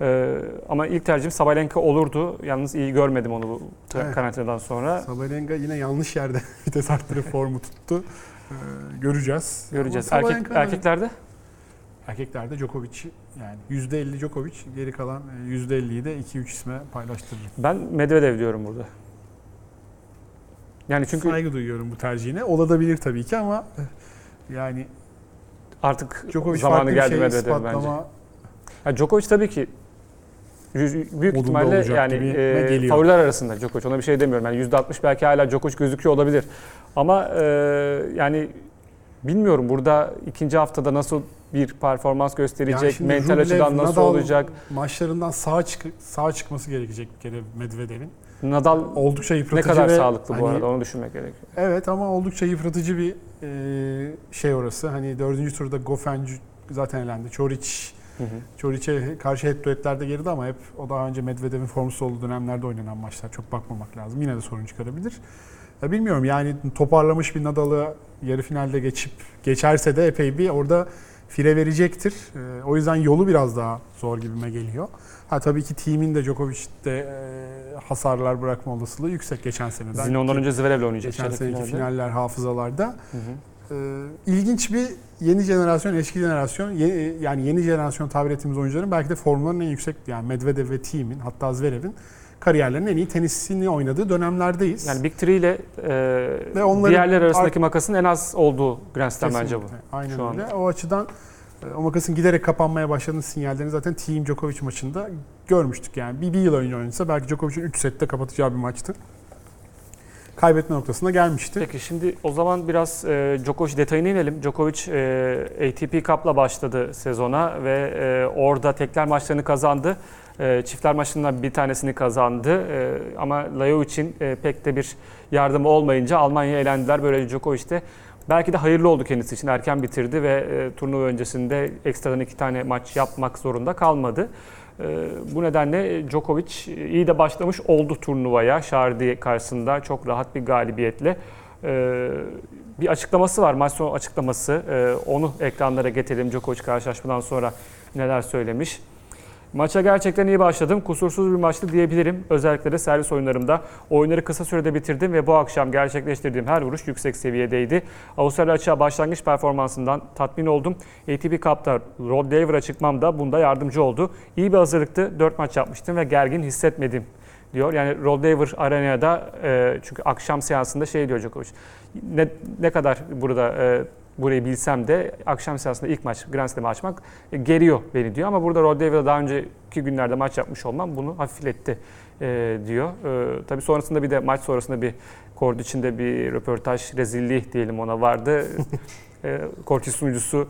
E, ama ilk tercihim Sabalenka olurdu. Yalnız iyi görmedim onu bu Evet. karantinadan sonra. Sabalenka yine yanlış yerde vites arttırıp formu tuttu. Ee, göreceğiz. Göreceğiz. Ama Erkek, Sabalenka- erkeklerde Erkeklerde Djokovic yani %50 Djokovic geri kalan e, %50'yi de 2-3 isme paylaştırırım. ben Medvedev diyorum burada. Yani çünkü Saygı duyuyorum bu tercihine. Olabilir tabii ki ama e, yani artık Djokovic zamanı geldi şey Medvedev bence. ispatlama Ya Djokovic tabii ki yüz- büyük Modunda ihtimalle yani e, favoriler arasında Djokovic ona bir şey demiyorum. Yani %60 belki hala Djokovic gözüküyor olabilir. Ama e, yani bilmiyorum burada ikinci haftada nasıl bir performans gösterecek, Yani mental Rublev, açıdan nasıl Nadal olacak. maçlarından sağ çık sağ çıkması gerekecek bir kere Medvedev'in. Nadal Oldukça ne yıpratıcı kadar ve sağlıklı bu hani- arada onu düşünmek gerekiyor. Evet ama oldukça yıpratıcı bir e, şey orası. Hani dördüncü turda Goffin zaten elendi. Çoric. Çoric'e karşı hep düetlerde geride ama hep o daha önce Medvedev'in formsuz olduğu dönemlerde oynanan maçlar. Çok bakmamak lazım. Yine de sorun çıkarabilir. Ya bilmiyorum yani toparlamış bir Nadal'ı yarı finalde geçip geçerse de epey bir orada fire verecektir. Ee, o yüzden yolu biraz daha zor gibime geliyor. Ha tabii ki team'in de Djokovic'te e, hasarlar bırakma olasılığı yüksek geçen seneden. Zine ondan önce Zverev'le oynayacak. geçen seneki finaller hafızalarda. Hı hı. Ee, ilginç bir yeni jenerasyon, eski jenerasyon, ye- yani yeni jenerasyon tabir ettiğimiz oyuncuların belki de formlarının en yüksek, yani Medvedev ve Thiem'in hatta Zverev'in kariyerlerinin en iyi tenisini oynadığı dönemlerdeyiz. Yani Big Three ile e, Ve onların diğerler arasındaki ar- makasın en az olduğu Grand Slam bence bu. Aynen şu öyle. anda. O açıdan e, o makasın giderek kapanmaya başladığını sinyallerini zaten Thiem Djokovic maçında görmüştük. Yani bir, bir yıl önce oynasa belki Djokovic'in 3 sette kapatacağı bir maçtı. Kaybetme noktasına gelmişti. Peki şimdi o zaman biraz e, Djokovic detayına inelim. Djokovic e, ATP Cup'la başladı sezona ve e, orada tekler maçlarını kazandı. E, çiftler maçlarından bir tanesini kazandı. E, ama Layo için e, pek de bir yardımı olmayınca Almanya'ya elendiler. Böylece Djokovic de belki de hayırlı oldu kendisi için. Erken bitirdi ve e, turnuva öncesinde ekstradan iki tane maç yapmak zorunda kalmadı. E, bu nedenle Djokovic iyi de başlamış oldu turnuvaya. Şardi karşısında çok rahat bir galibiyetle. E, bir açıklaması var, maç sonu açıklaması. E, onu ekranlara getirelim Djokovic karşılaşmadan sonra neler söylemiş. Maça gerçekten iyi başladım. Kusursuz bir maçtı diyebilirim. Özellikle de servis oyunlarımda. Oyunları kısa sürede bitirdim ve bu akşam gerçekleştirdiğim her vuruş yüksek seviyedeydi. Avustralya açığa başlangıç performansından tatmin oldum. ATP Cup'ta Rod Laver'a çıkmam da bunda yardımcı oldu. İyi bir hazırlıktı. 4 maç yapmıştım ve gergin hissetmedim diyor. Yani Rod Laver Arena'da e, çünkü akşam seansında şey diyor Djokovic. Ne, ne kadar burada e, burayı bilsem de akşam seansında ilk maç Grand Slam'ı açmak geriyor beni diyor. Ama burada Rod Laver'da daha önceki günlerde maç yapmış olmam bunu hafifletti e, diyor. E, tabii sonrasında bir de maç sonrasında bir kort içinde bir röportaj rezilliği diyelim ona vardı. e, sunucusu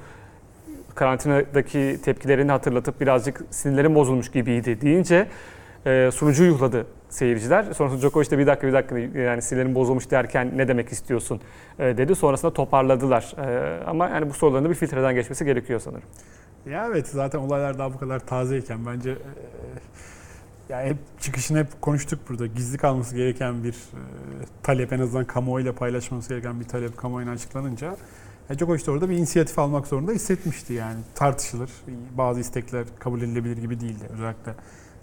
karantinadaki tepkilerini hatırlatıp birazcık sinirlerim bozulmuş gibiydi deyince e, sunucu yuhladı seyirciler. Sonrasında Djokovic de bir dakika bir dakika yani sinirlerim bozulmuş derken ne demek istiyorsun e, dedi. Sonrasında toparladılar. E, ama yani bu soruların da bir filtreden geçmesi gerekiyor sanırım. Ya evet zaten olaylar daha bu kadar tazeyken bence e, ya hep çıkışını hep konuştuk burada. Gizli kalması gereken bir talep en azından kamuoyuyla paylaşması gereken bir talep kamuoyuna açıklanınca e, Djokovic de orada bir inisiyatif almak zorunda hissetmişti yani. Tartışılır. Bazı istekler kabul edilebilir gibi değildi. Özellikle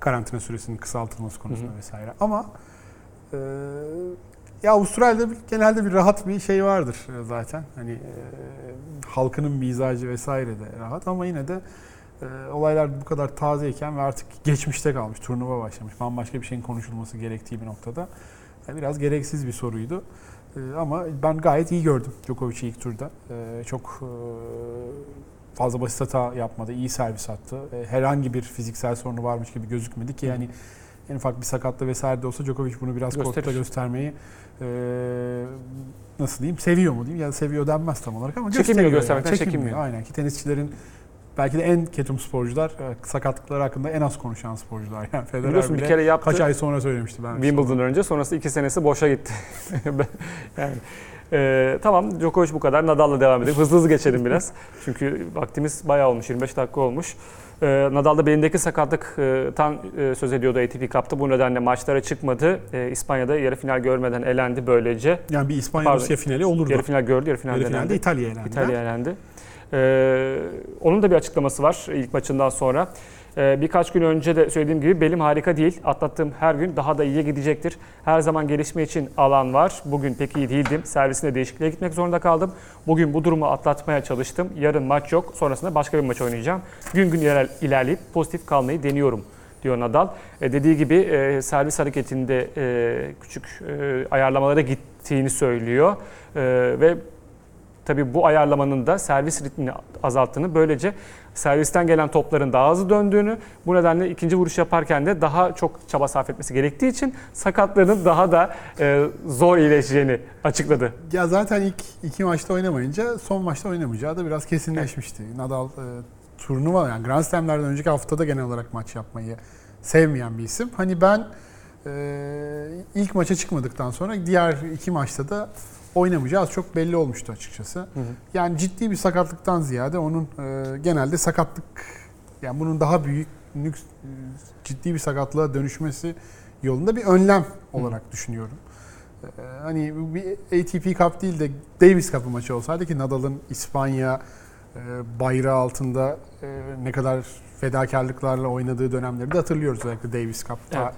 karantina süresinin kısaltılması konusunda Hı hı. vesaire. Ama e, ya Avustralya'da genelde bir rahat bir şey vardır e, zaten. Hani e, halkının mizacı vesaire de rahat ama yine de e, olaylar bu kadar tazeyken ve artık geçmişte kalmış, turnuva başlamış, bambaşka bir şeyin konuşulması gerektiği bir noktada e, biraz gereksiz bir soruydu. E, ama ben gayet iyi gördüm Djokovic'i ilk turda. E, çok e, fazla basit hata yapmadı, iyi servis attı. E, herhangi bir fiziksel sorunu varmış gibi gözükmedi ki yani en ufak bir sakatlığı vesaire de olsa Djokovic bunu biraz kortta Gösterir. göstermeyi e, nasıl diyeyim seviyor mu diyeyim ya da seviyor denmez tam olarak ama Çekinmiyor göstermekten, yani. çekinmiyor. Aynen ki tenisçilerin belki de en ketum sporcular e, sakatlıkları hakkında en az konuşan sporcular. Yani Federer Biliyorsun bir bile kere yaptı. kaç ay sonra söylemişti ben. Wimbledon önce sonrası iki senesi boşa gitti. yani e, tamam Djokovic bu kadar. Nadal'la devam edelim. Hızlı hızlı geçelim biraz. Çünkü vaktimiz bayağı olmuş. 25 dakika olmuş. E, Nadal da belindeki sakatlıktan e, söz ediyordu ATP Cup'ta. Bu nedenle maçlara çıkmadı. E, İspanya'da yarı final görmeden elendi böylece. Yani bir İspanya Pardon. Rusya finali olurdu. Yarı final gördü, yarı finalde Yarı finalde elendi. İtalya elendi. İtalya elendi. Ee, onun da bir açıklaması var ilk maçından sonra. Ee, birkaç gün önce de söylediğim gibi belim harika değil. Atlattığım her gün daha da iyiye gidecektir. Her zaman gelişme için alan var. Bugün pek iyi değildim. Servisine değişikliğe gitmek zorunda kaldım. Bugün bu durumu atlatmaya çalıştım. Yarın maç yok. Sonrasında başka bir maç oynayacağım. Gün gün iler- ilerleyip pozitif kalmayı deniyorum diyor Nadal. E, dediği gibi e, servis hareketinde e, küçük e, ayarlamalara gittiğini söylüyor. Ve Tabii bu ayarlamanın da servis ritmini azalttığını, böylece servisten gelen topların daha hızlı döndüğünü, bu nedenle ikinci vuruş yaparken de daha çok çaba sarf etmesi gerektiği için sakatlığının daha da e, zor iyileşeceğini açıkladı. Ya zaten ilk iki maçta oynamayınca son maçta oynamayacağı da biraz kesinleşmişti. Nadal e, turnuva yani Grand Slam'lerden önceki haftada genel olarak maç yapmayı sevmeyen bir isim. Hani ben e, ilk maça çıkmadıktan sonra diğer iki maçta da oynamayacağı az çok belli olmuştu açıkçası. Yani ciddi bir sakatlıktan ziyade onun e, genelde sakatlık yani bunun daha büyük nüks- e, ciddi bir sakatlığa dönüşmesi yolunda bir önlem olarak düşünüyorum. Ee, hani bir ATP Cup değil de Davis Cup maçı olsaydı ki Nadal'ın İspanya e, bayrağı altında e, ne kadar fedakarlıklarla oynadığı dönemleri de hatırlıyoruz özellikle Davis Cup'ta.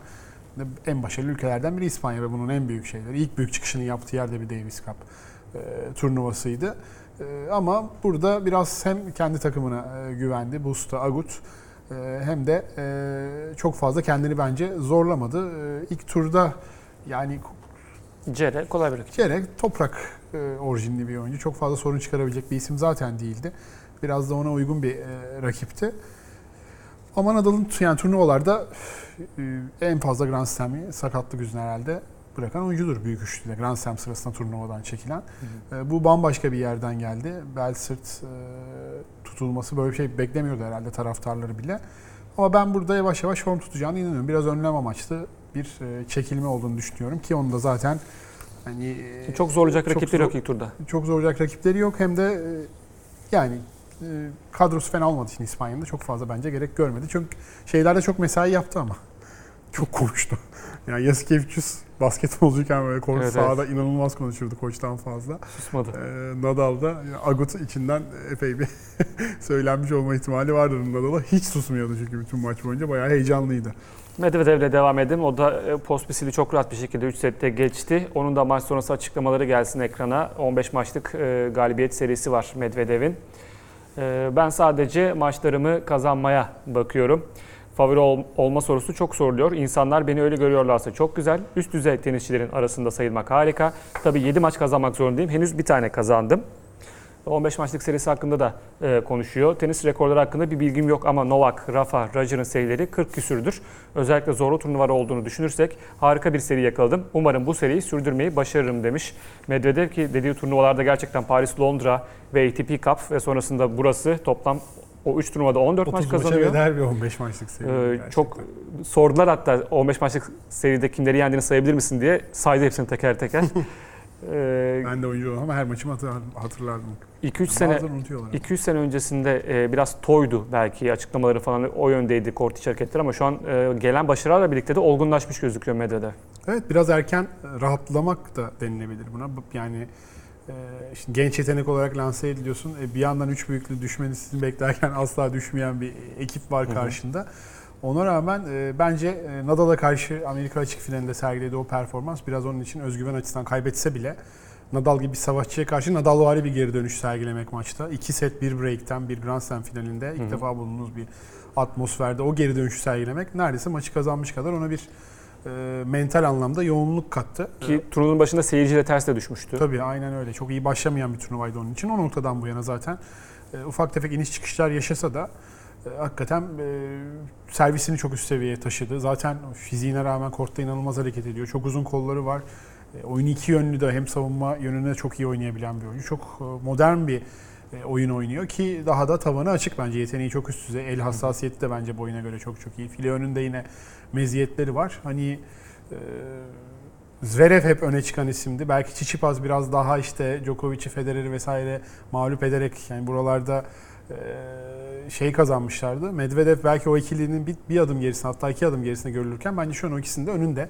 En başarılı ülkelerden biri İspanya ve bunun en büyük şeyleri. İlk büyük çıkışını yaptığı yerde bir Davis Cup e, turnuvasıydı. E, ama burada biraz hem kendi takımına e, güvendi, Busta, Agut e, hem de e, çok fazla kendini bence zorlamadı. E, ilk turda yani Cere kolay bir rakip. Cerek toprak e, orijinli bir oyuncu. Çok fazla sorun çıkarabilecek bir isim zaten değildi. Biraz da ona uygun bir e, rakipti. Ama Nadal'ın yani turnuvalarda e, en fazla Grand Slam'i sakatlık yüzünden herhalde bırakan oyuncudur büyük üçlüde. Grand Slam sırasında turnuvadan çekilen. E, bu bambaşka bir yerden geldi. Bel sırt e, tutulması böyle bir şey beklemiyordu herhalde taraftarları bile. Ama ben burada yavaş yavaş form tutacağını inanıyorum. Biraz önlem amaçlı bir çekilme olduğunu düşünüyorum ki onu da zaten hani Çok zorlayacak çok rakipleri zor- yok ilk turda. çok zorlayacak rakipleri yok. Hem de yani kadrosu fena olmadığı için İspanya'da çok fazla bence gerek görmedi. Çünkü şeylerde çok mesai yaptı ama. Çok konuştu. Yani Yasikevicius basketbolcuyken böyle kort Evet, sahada inanılmaz konuşurdu koçtan fazla. Susmadı. Ee, Nadal da yani Agut içinden epey bir söylenmiş olma ihtimali vardır Nadal'a. Hiç susmuyordu çünkü bütün maç boyunca bayağı heyecanlıydı. Medvedev'le devam edelim. O da e, Pospisil'i çok rahat bir şekilde 3 sette geçti. Onun da maç sonrası açıklamaları gelsin ekrana. 15 maçlık e, galibiyet serisi var Medvedev'in. E, ben sadece maçlarımı kazanmaya bakıyorum. Favori ol- olma sorusu çok soruluyor. İnsanlar beni öyle görüyorlarsa çok güzel. Üst düzey tenisçilerin arasında sayılmak harika. Tabii 7 maç kazanmak zorundayım. Henüz bir tane kazandım. 15 maçlık serisi hakkında da e, konuşuyor. Tenis rekorları hakkında bir bilgim yok ama Novak, Rafa, Roger'ın serileri 40 küsürdür. Özellikle zorlu turnuvalar olduğunu düşünürsek harika bir seri yakaladım. Umarım bu seriyi sürdürmeyi başarırım demiş. Medvedev ki dediği turnuvalarda gerçekten Paris, Londra ve ATP Cup ve sonrasında burası toplam o 3 turnuvada 14 maç 30 maça kazanıyor. bir 15 maçlık seri. Ee, gerçekten. çok sordular hatta 15 maçlık seride kimleri yendiğini sayabilir misin diye saydı hepsini teker teker. Ee, Ben de oyuncu oldum ama her maçımı hatırlardım. Hatırlardım. 2-3 sene Bazen unutuyorlar. 2-3 sene öncesinde e, biraz toydu belki açıklamaları falan o yöndeydi kort içi hareketler ama şu an e, gelen başarılarla birlikte de olgunlaşmış gözüküyor medyada. Evet biraz erken rahatlamak da denilebilir buna. Yani e, işte genç yetenek olarak lanse ediliyorsun. E, bir yandan üç büyüklü düşmesini beklerken asla düşmeyen bir ekip var Hı hı. karşında. Ona rağmen e, bence e, Nadal'a karşı Amerika açık finalinde sergilediği o performans biraz onun için özgüven açısından kaybetse bile Nadal gibi bir savaşçıya karşı Nadalvari bir geri dönüş sergilemek maçta. İki set bir break'ten bir Grand Slam finalinde ilk Hı hı. defa bulunduğunuz bir atmosferde o geri dönüşü sergilemek neredeyse maçı kazanmış kadar ona bir e, mental anlamda yoğunluk kattı. Ki turnuvanın başında seyirciyle ters de düşmüştü. Tabii aynen öyle. Çok iyi başlamayan bir turnuvaydı onun için. O noktadan bu yana zaten e, ufak tefek iniş çıkışlar yaşasa da e, hakikaten e, servisini çok üst seviyeye taşıdı. Zaten fiziğine rağmen kortta inanılmaz hareket ediyor. Çok uzun kolları var. E, oyunu iki yönlü de hem savunma yönüne çok iyi oynayabilen bir oyuncu. Çok e, modern bir e, oyun oynuyor ki daha da tavanı açık bence. Yeteneği çok üst düzey. El hassasiyeti de bence boyuna göre çok çok iyi. File önünde yine meziyetleri var. Hani e, Zverev hep öne çıkan isimdi. Belki Tsitsipas biraz daha işte Djokovic'i, Federer'i vesaire mağlup ederek yani buralarda e, şey kazanmışlardı. Medvedev belki o ikilinin bir, bir adım gerisinde hatta iki adım gerisinde görülürken bence şu an o ikisinin de önünde.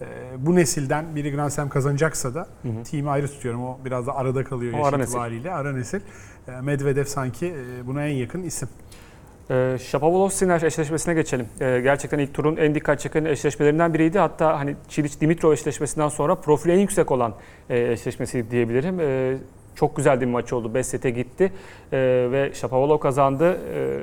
E, bu nesilden biri Grand Slam kazanacaksa da Hı hı. team'i ayrı tutuyorum. O biraz da arada kalıyor yaş ara nesil. itibariyle. Ara nesil. E, Medvedev sanki e, buna en yakın isim. Ee, Shapovalov-Sinner eşleşmesine geçelim. Ee, gerçekten ilk turun en dikkat çeken eşleşmelerinden biriydi. Hatta hani Çiliç-Dimitrov eşleşmesinden sonra profili en yüksek olan e, eşleşmesi diyebilirim. Ee, çok güzel bir maç oldu. 5 sete gitti Ee, ve Shapovalov kazandı. Ee,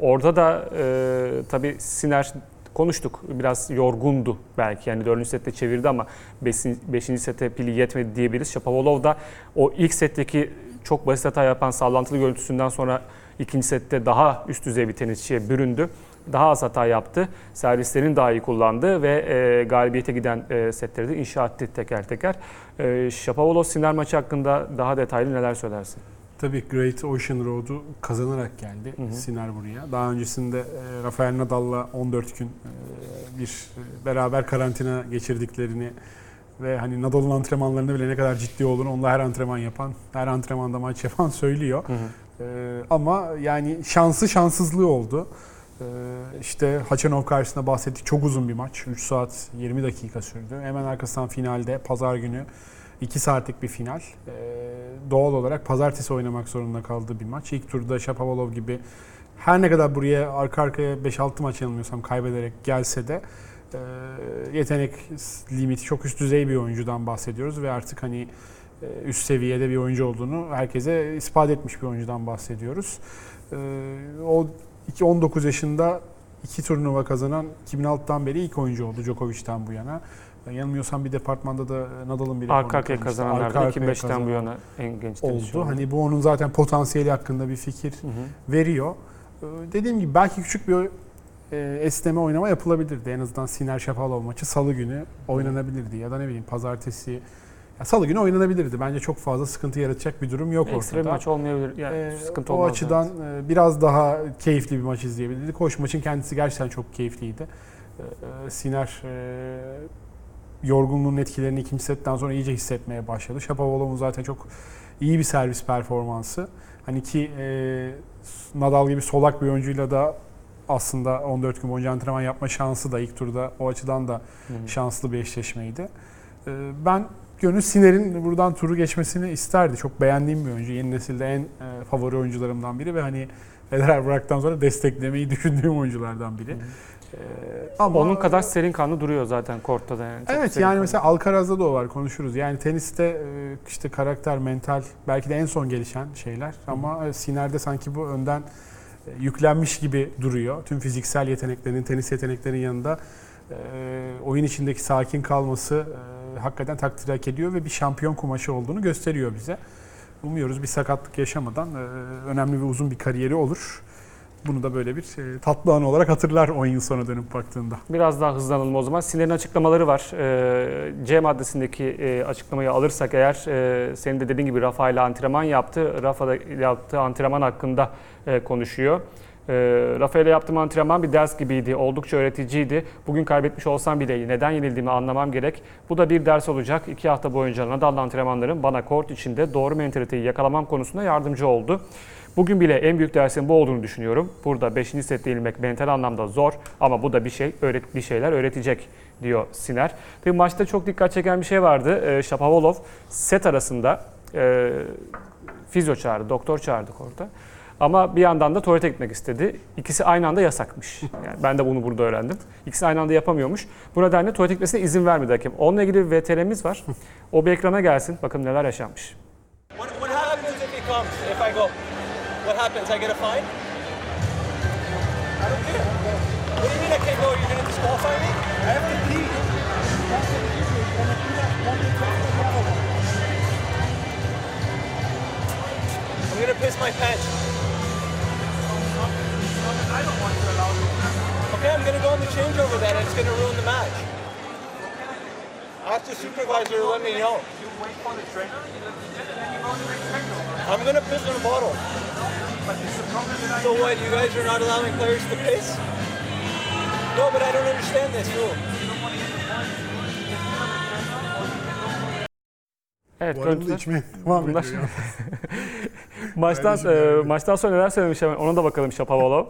orada da e, tabii Sinner konuştuk. Biraz yorgundu belki. Yani 4. sette çevirdi ama 5. sete pili yetmedi diyebiliriz. Shapovalov da o ilk setteki çok basit hata yapan sallantılı görüntüsünden sonra ikinci sette daha üst düzey bir tenisçiye büründü. Daha az hata yaptı. Servislerini daha iyi kullandı ve e, galibiyete giden e, setleri de inşa etti teker teker. E, Shapovalov-Sinner maçı hakkında daha detaylı neler söylersin? Tabii Great Ocean Road'u kazanarak geldi Hı hı. Sinner buraya. Daha öncesinde e, Rafael Nadal'la 14 gün e, bir e, beraber karantina geçirdiklerini ve hani Nadal'ın antrenmanlarında bile ne kadar ciddi olduğunu onunla her antrenman yapan, her antrenmanda maç yapan söylüyor. E, ama yani şansı şanssızlığı oldu. E, işte Haçanov karşısında bahsettik çok uzun bir maç. 3 saat 20 dakika sürdü. Hemen arkasından finalde pazar günü 2 saatlik bir final. Ee, doğal olarak pazartesi oynamak zorunda kaldığı bir maç. İlk turda Shapovalov gibi her ne kadar buraya arka arkaya 5-6 maç yanılmıyorsam kaybederek gelse de e, yetenek limiti çok üst düzey bir oyuncudan bahsediyoruz ve artık hani e, üst seviyede bir oyuncu olduğunu herkese ispat etmiş bir oyuncudan bahsediyoruz. E, o iki- 19 yaşında iki turnuva kazanan 2006'dan beri ilk oyuncu oldu Djokovic'ten bu yana. Yanılmıyorsam bir departmanda da Nadal'ın bir Arka arkaya kazananlardan Arka arkaya 2005'ten bu yana en genç oldu. Hani bu onun zaten potansiyeli hakkında bir fikir Hı hı. veriyor. Ee, Dediğim gibi belki küçük bir e, esneme oynama yapılabilirdi. En azından Siner Şafalov maçı salı günü oynanabilirdi ya da ne bileyim pazartesi ya salı günü oynanabilirdi. Bence çok fazla sıkıntı yaratacak bir durum yok Ekstra ortada. maç olmayabilir. Yani Ee, sıkıntı o olmaz. açıdan e, biraz daha keyifli bir maç izleyebilirdik. Hoş maçın kendisi gerçekten çok keyifliydi. Ee, e, Siner e, yorgunluğun etkilerini ikinci setten sonra iyice hissetmeye başladı. Shapovalov'un zaten çok iyi bir servis performansı. Hani ki e, Nadal gibi solak bir oyuncuyla da aslında 14 gün boyunca antrenman yapma şansı da ilk turda o açıdan da hı. şanslı bir eşleşmeydi. Ee, Ben gönül Siner'in buradan turu geçmesini isterdi. Çok beğendiğim bir oyuncu. Yeni nesilde en e, favori oyuncularımdan biri ve hani Federer bıraktıktan sonra desteklemeyi düşündüğüm oyunculardan biri. Ee, ama Onun kadar serin kanlı duruyor zaten kortta da yani. Çok Evet serin yani kanlı. mesela Alcaraz'da da o var konuşuruz. Yani teniste e, işte karakter, mental belki de en son gelişen şeyler ama e, Siner'de sanki bu önden e, yüklenmiş gibi duruyor. Tüm fiziksel yeteneklerinin, tenis yeteneklerinin yanında e, oyun içindeki sakin kalması hakikaten takdir hak ediyor ve bir şampiyon kumaşı olduğunu gösteriyor bize. Umuyoruz bir sakatlık yaşamadan önemli ve uzun bir kariyeri olur. Bunu da böyle bir e, tatlı an olarak hatırlar 10 yıl sonra dönüp baktığında. Biraz daha hızlanalım o zaman. Sinir'in açıklamaları var. Ee, C maddesindeki e, açıklamayı alırsak eğer e, senin de dediğin gibi Rafa ile antrenman yaptı. Rafa da yaptığı antrenman hakkında e, konuşuyor. E, Rafa ile yaptığım antrenman bir ders gibiydi. Oldukça öğreticiydi. Bugün kaybetmiş olsam bile neden yenildiğimi anlamam gerek. Bu da bir ders olacak. İki hafta boyunca Nadal'la antrenmanlarım bana kort içinde doğru mentaliteyi yakalamam konusunda yardımcı oldu. Bugün bile en büyük dersin bu olduğunu düşünüyorum. Burada 5. sette yenilmek mental anlamda zor ama bu da bir şey öğret bir şeyler öğretecek diyor Siner. Tabii maçta çok dikkat çeken bir şey vardı. Ee, Shapovalov set arasında e, fizyo çağırdı, doktor çağırdık orada. Ama bir yandan da tuvalete gitmek istedi. İkisi aynı anda yasakmış. Yani ben de bunu burada öğrendim. İkisi aynı anda yapamıyormuş. Bu nedenle tuvalete gitmesine izin vermedi hakem. Onunla ilgili bir VTR'miz var. O bir ekrana gelsin. Bakın neler yaşanmış. What, what happens if he comes, if I go? What happens? I get a fine? I don't care. What do you mean I can't go? You're going to disqualify me? I have to pee. I'm going to piss my pants. I don't want to allow you. Okay, I'm going to go on the changeover then, it's going to ruin the match. Ask the supervisor to let me know. You wait for the trainer, I'm going to piss in a bottle. So what, you guys are not allowing players to piss? No, but I don't understand this rule. Evet, Bu arada içmeye devam ediyor. Maçtan e, maçtan sonra neler söylemiş hemen ona da bakalım Shapovalov.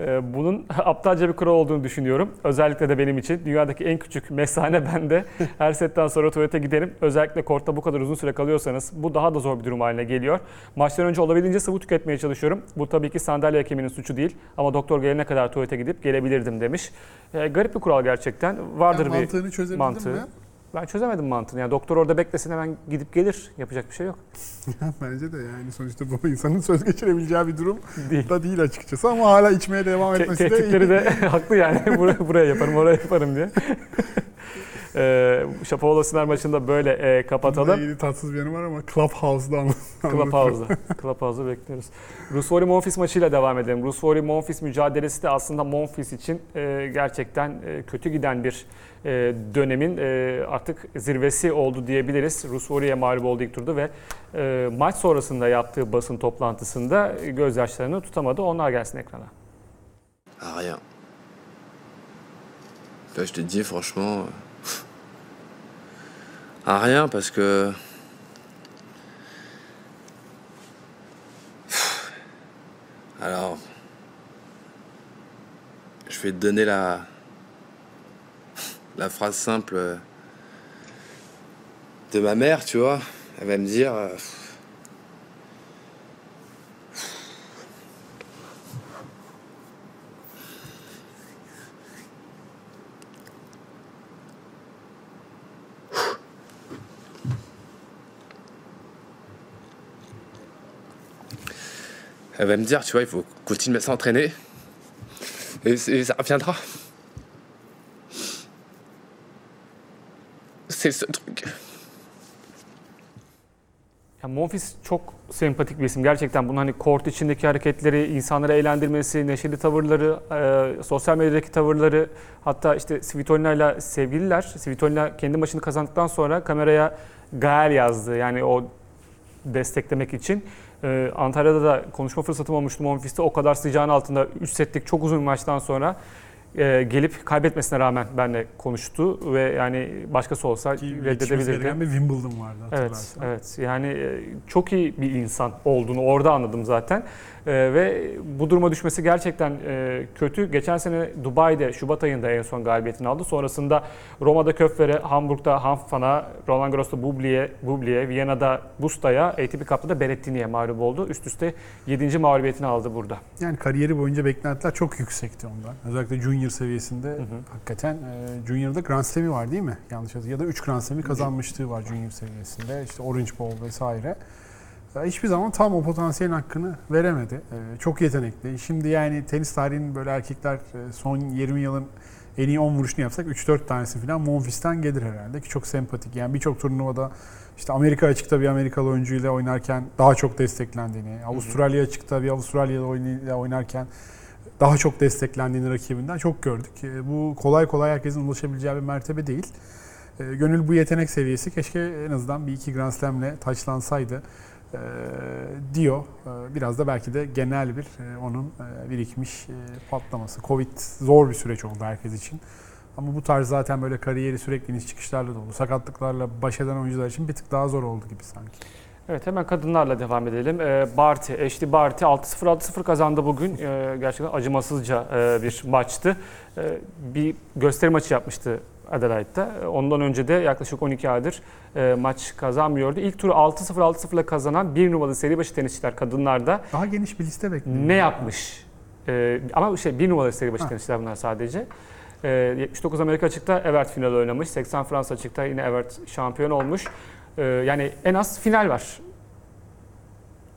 E, bunun aptalca bir kural olduğunu düşünüyorum. Özellikle de benim için. Dünyadaki en küçük mesane bende. Her setten sonra tuvalete giderim. Özellikle kortta bu kadar uzun süre kalıyorsanız bu daha da zor bir durum haline geliyor. Maçtan önce olabildiğince sıvı tüketmeye çalışıyorum. Bu tabii ki sandalye hakeminin suçu değil. Ama doktor gelene kadar tuvalete gidip gelebilirdim demiş. E, garip bir kural gerçekten. Vardır Yani bir mantığı. mi? Ben çözemedim mantığını. Yani doktor orada beklesin hemen gidip gelir. Yapacak bir şey yok. Bence de yani sonuçta bu insanın söz geçirebileceği bir durum Değil. da değil açıkçası ama hala içmeye devam Te- etmesi de tehditleri iyi. de haklı yani. Buraya, buraya yaparım, oraya yaparım diye. Ee, Şapovalov Siner maçında böyle e, kapatalım. ilgili tatsız bir yanı var ama Clubhouse'da. Clubhouse'da. Clubhouse'da bekliyoruz. Rusvori Monfils maçıyla devam edelim. Rusvori Monfils mücadelesi de aslında Monfils için e, gerçekten e, kötü giden bir e, dönemin e, artık zirvesi oldu diyebiliriz. Rusvori'ye mağlup oldu ilk turda ve e, maç sonrasında yaptığı basın toplantısında gözyaşlarını tutamadı. Onlar gelsin ekrana. À rien. Là, je te dis, franchement. Euh, À rien, parce que. Alors. Je vais te donner la. La phrase simple euh, de ma mère, tu vois. Elle va me dire. Elle va me dire, tu vois, il faut continuer à s'entraîner. Et, et ça reviendra. C'est seul truc. Ya Monfils çok sempatik bir isim. Gerçekten bunun hani kort içindeki hareketleri, insanları eğlendirmesi, neşeli tavırları, e, sosyal medyadaki tavırları, hatta işte Svitolina ile sevgililer. Svitolina kendi maçını kazandıktan sonra kameraya Gael yazdı. Yani o desteklemek için. E, Antalya'da da konuşma fırsatım olmuştu Monfils'te. O kadar sıcağın altında 3 setlik çok uzun maçtan sonra e, gelip kaybetmesine rağmen benimle konuştu ve yani başkası olsa Ki reddedebilirdi. bir Wimbledon vardı Evet, hatırlarsan. evet. Yani e, çok iyi bir insan olduğunu orada anladım zaten. E, ve bu duruma düşmesi gerçekten e, kötü. Geçen sene Dubai'de Şubat ayında en son galibiyetini aldı. Sonrasında Roma'da Köffer'e, Hamburg'da Hanfman'a, Roland Garros'ta Bubli'ye, Bubli'ye, Viyana'da Busta'ya, ATP Cup'ta da Berrettini'ye mağlup oldu. Üst üste 7. mağlubiyetini aldı burada. Yani kariyeri boyunca beklentiler çok yüksekti ondan. Özellikle junior seviyesinde hakikaten e, junior'da Grand Slam'i var değil mi? Yanlış hatırlıyorum. Ya da 3 Grand Slam'i kazanmışlığı var junior seviyesinde. İşte Orange Bowl vesaire. E, Hiçbir zaman tam o potansiyelin hakkını veremedi. E, Çok yetenekli. Şimdi yani tenis tarihinin böyle erkekler e, son 20 yılın en iyi 10 vuruşunu yapsak 3-4 tanesi falan Monfils'ten gelir herhalde ki çok sempatik. Yani birçok turnuvada işte Amerika açıkta bir Amerikalı oyuncuyla oynarken daha çok desteklendiğini, Avustralya açıkta bir Avustralyalı oynarken daha çok desteklendiğini rakibinden çok gördük. E, Bu kolay kolay herkesin ulaşabileceği bir mertebe değil. E, Gönül bu yetenek seviyesi keşke en azından bir iki Grand Slam'le taçlansaydı e, diyor. Biraz da belki de genel bir onun birikmiş patlaması. Covid zor bir süreç oldu herkes için. Ama bu tarz zaten böyle kariyeri sürekli iniş çıkışlarla dolu. Sakatlıklarla baş eden oyuncular için bir tık daha zor oldu gibi sanki. Evet hemen kadınlarla devam edelim. Ee, Barty, Ashley Barty 6-0 6-0 kazandı bugün. Ee, gerçekten acımasızca e, bir maçtı. Ee, bir gösteri maçı yapmıştı Adelaide'da. Ondan önce de yaklaşık 12 aydır e, maç kazanmıyordu. İlk turu 6-0 6-0 ile kazanan bir numaralı seri başı tenisçiler kadınlarda Daha geniş bir liste bekliyorum. ne yapmış? Ee, ama şey bir numaralı seri başı Ha. tenisçiler bunlar sadece. Ee, 79 Amerika açıkta Evert finali oynamış. 80 Fransa açıkta yine Evert şampiyon olmuş. Ee, yani en az final var.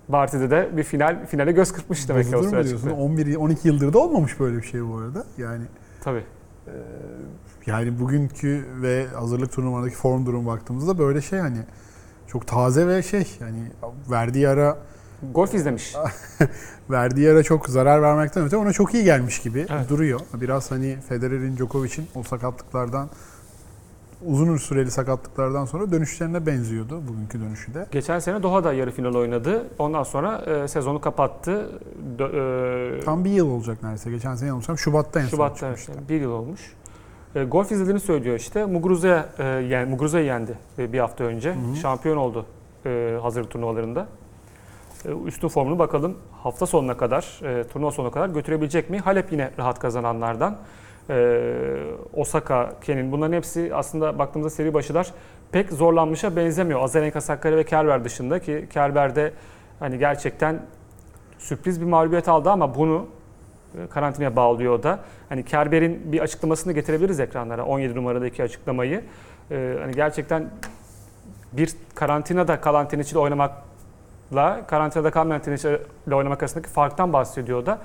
Barty'de de bir final finale göz kırpmış demek ki diyorsun? açıkta. 11 12 yıldır da olmamış böyle bir şey bu arada. Yani Tabii. Ee, yani bugünkü ve hazırlık turnuvalarındaki form durum baktığımızda böyle şey hani çok taze ve şey yani verdiği ara Golf izlemiş. verdiği yere çok zarar vermekten öte ona çok iyi gelmiş gibi Evet. duruyor. Biraz hani Federer'in, Djokovic'in o sakatlıklardan uzun süreli sakatlıklardan sonra dönüşlerine benziyordu bugünkü dönüşü de. Geçen sene Doha'da yarı final oynadı. Ondan sonra e, sezonu kapattı. Dö- e, Tam bir yıl olacak neredeyse. Geçen sene yanılmıyorsam Şubat'ta en son Şubat'ta evet, çıkmıştı. bir yıl olmuş. E, golf izlediğini söylüyor işte. Muguruza'ya e, yen, Muguruza'yı yendi e, bir hafta önce. Şampiyon oldu e, hazır turnuvalarında. E, üstün formunu bakalım hafta sonuna kadar, e, turnuva sonuna kadar götürebilecek mi? Halep yine rahat kazananlardan. E, Osaka, Kenin bunların hepsi aslında baktığımızda seri başılar pek zorlanmışa benzemiyor. Azarenka, Sakkari ve Kerber dışında ki Kerber'de hani gerçekten sürpriz bir mağlubiyet aldı ama bunu e, karantinaya bağlıyor da. Hani Kerber'in bir açıklamasını getirebiliriz ekranlara. 17 numaradaki açıklamayı. Ee, hani gerçekten bir karantinada kalan tenisçiyle oynamakla karantinada kalmayan tenisçiyle oynamak arasındaki farktan bahsediyor da.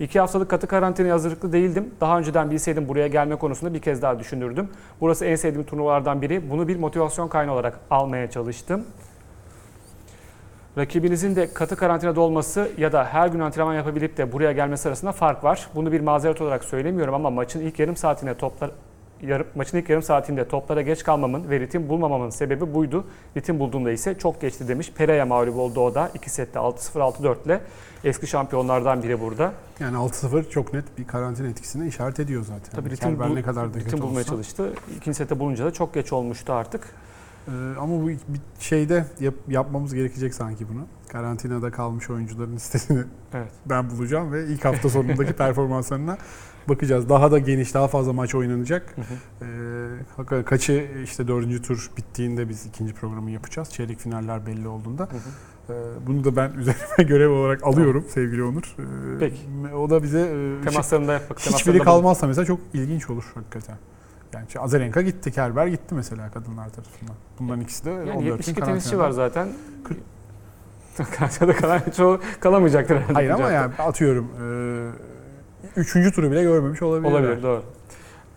İki haftalık katı karantinaya hazırlıklı değildim. Daha önceden bilseydim buraya gelme konusunda bir kez daha düşünürdüm. Burası en sevdiğim turnuvalardan biri. Bunu bir motivasyon kaynağı olarak almaya çalıştım. Rakibinizin de katı karantinada olması ya da her gün antrenman yapabilip de buraya gelmesi arasında fark var. Bunu bir mazeret olarak söylemiyorum ama maçın ilk yarım saatinde toplar yarım, maçın ilk yarım saatinde toplara geç kalmamın ve ritim bulmamamın sebebi buydu. Ritim bulduğumda ise çok geçti demiş. Pereira mağlup oldu o da. 2 sette 6-0 6-4 ile eski şampiyonlardan biri burada. Yani 6-0 çok net bir karantina etkisini işaret ediyor zaten. Tabii ritim, bul- ne kadar da ritim bulmaya olsa. çalıştı. İkinci sette bulunca da çok geç olmuştu artık. Ee, ama bu bir şeyde yap- yapmamız gerekecek sanki bunu. Karantinada kalmış oyuncuların listesini Evet. ben bulacağım ve ilk hafta sonundaki performanslarına bakacağız. Daha da geniş, daha fazla maç oynanacak. Ee, hakikaten kaçı işte dördüncü tur bittiğinde biz ikinci programı yapacağız. Çeyrek finaller belli olduğunda. Ee, bunu da ben üzerime görev olarak alıyorum sevgili Onur. Ee, Peki. O da bize e, Temaslarında yap bak. hiçbiri kalmazsa mesela çok ilginç olur hakikaten. Yani Azarenka gitti, Kerber gitti mesela kadınlar tarafından. Bunların ikisi de Yani 14 gün 72 tenisçi var zaten. Kırk- Karantinada kalan çoğu kalamayacaktır herhalde. Hayır ama yani atıyorum e, üçüncü turu bile görmemiş olabilir. Olabilir doğru.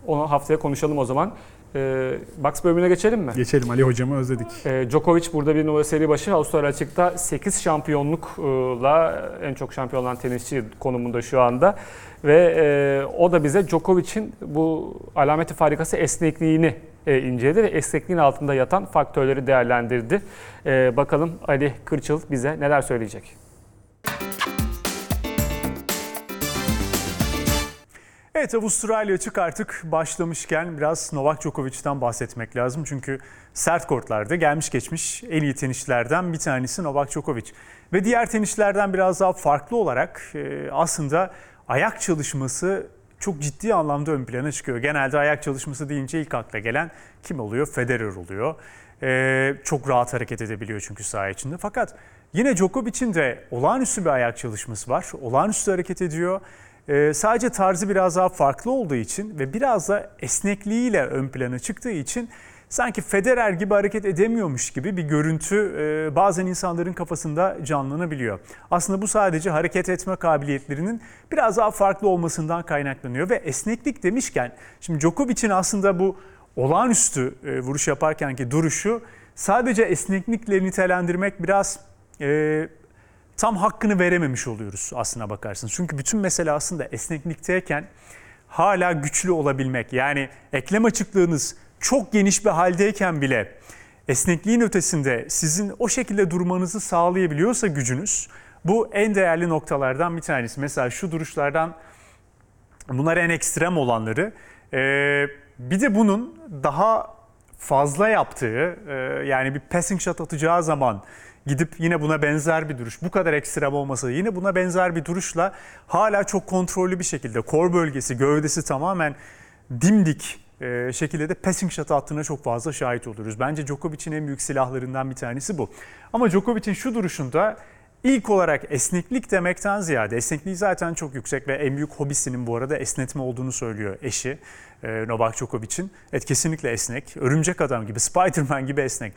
Onu haftaya konuşalım o zaman. Ee, box bölümüne geçelim mi? Geçelim Ali hocamı özledik. Ee, Djokovic burada bir numara seri başı. Avustralya açıkta 8 şampiyonlukla en çok şampiyon olan tenisçi konumunda şu anda. Ve e, o da bize Djokovic'in bu alameti farikası esnekliğini e, inceledi ve esnekliğin altında yatan faktörleri değerlendirdi. E, bakalım Ali Kırçıl bize neler söyleyecek? Evet Avustralya açık artık başlamışken biraz Novak Djokovic'ten bahsetmek lazım. Çünkü sert kortlarda gelmiş geçmiş en iyi tenisçilerden bir tanesi Novak Djokovic. Ve diğer tenisçilerden biraz daha farklı olarak e, aslında ayak çalışması çok ciddi anlamda ön plana çıkıyor. Genelde ayak çalışması deyince ilk akla gelen kim oluyor? Federer oluyor. E, çok rahat hareket edebiliyor çünkü saha içinde. Fakat yine Djokovic'in de olağanüstü bir ayak çalışması var. Olağanüstü hareket ediyor. Ee, sadece tarzı biraz daha farklı olduğu için ve biraz da esnekliğiyle ön plana çıktığı için sanki Federer gibi hareket edemiyormuş gibi bir görüntü e, bazen insanların kafasında canlanabiliyor. Aslında bu sadece hareket etme kabiliyetlerinin biraz daha farklı olmasından kaynaklanıyor ve esneklik demişken şimdi Djokovic'in aslında bu olağanüstü e, vuruş yaparkenki duruşu sadece esneklikle nitelendirmek biraz e, tam hakkını verememiş oluyoruz aslına bakarsınız. Çünkü bütün mesele aslında esneklikteyken hala güçlü olabilmek. Yani eklem açıklığınız çok geniş bir haldeyken bile esnekliğin ötesinde sizin o şekilde durmanızı sağlayabiliyorsa gücünüz bu en değerli noktalardan bir tanesi. Mesela şu duruşlardan bunlar en ekstrem olanları. Ee, bir de bunun daha fazla yaptığı e, yani bir passing shot atacağı zaman gidip yine buna benzer bir duruş bu kadar ekstrem olmasa da yine buna benzer bir duruşla hala çok kontrollü bir şekilde kor bölgesi gövdesi tamamen dimdik e, şekilde de passing shot attığına çok fazla şahit oluruz. Bence Djokovic'in en büyük silahlarından bir tanesi bu. Ama Djokovic'in şu duruşunda ilk olarak esneklik demekten ziyade esnekliği zaten çok yüksek ve en büyük hobisinin bu arada esnetme olduğunu söylüyor eşi e, Novak Djokovic'in. Evet kesinlikle esnek. Örümcek adam gibi, Spider-Man gibi esnek.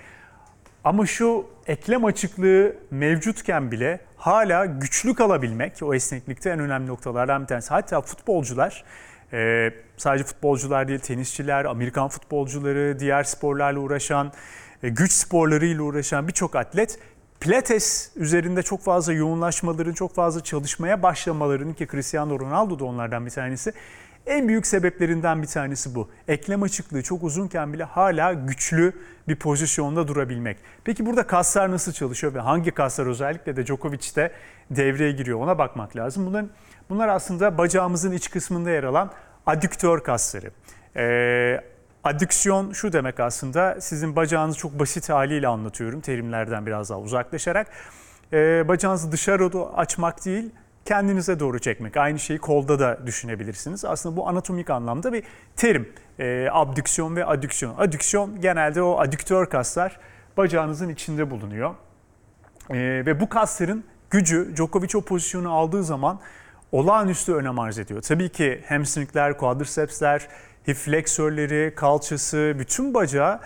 Ama şu eklem açıklığı mevcutken bile hala güçlü kalabilmek o esneklikte en önemli noktalardan bir tanesi. Hatta futbolcular e, sadece futbolcular değil tenisçiler, Amerikan futbolcuları, diğer sporlarla uğraşan, e, güç sporlarıyla uğraşan birçok atlet Pilates üzerinde çok fazla yoğunlaşmaların, çok fazla çalışmaya başlamalarının ki Cristiano Ronaldo da onlardan bir tanesi. En büyük sebeplerinden bir tanesi bu. Eklem açıklığı çok uzunken bile hala güçlü bir pozisyonda durabilmek. Peki burada kaslar nasıl çalışıyor ve hangi kaslar özellikle de Djokovic'te devreye giriyor ona bakmak lazım. Bunların, bunlar aslında bacağımızın iç kısmında yer alan adüktör kasları. Ee, adüksiyon şu demek aslında sizin bacağınızı çok basit haliyle anlatıyorum terimlerden biraz daha uzaklaşarak. Ee, bacağınızı dışarı doğru açmak değil kendinize doğru çekmek. Aynı şeyi kolda da düşünebilirsiniz. Aslında bu anatomik anlamda bir terim. Ee, abdüksiyon ve adüksiyon. Adüksiyon genelde o adüktör kaslar bacağınızın içinde bulunuyor. Ee, ve bu kasların gücü Djokovic o pozisyonu aldığı zaman olağanüstü önem arz ediyor. Tabii ki hamstringler, quadricepsler, hip fleksörleri, kalçası, bütün bacağı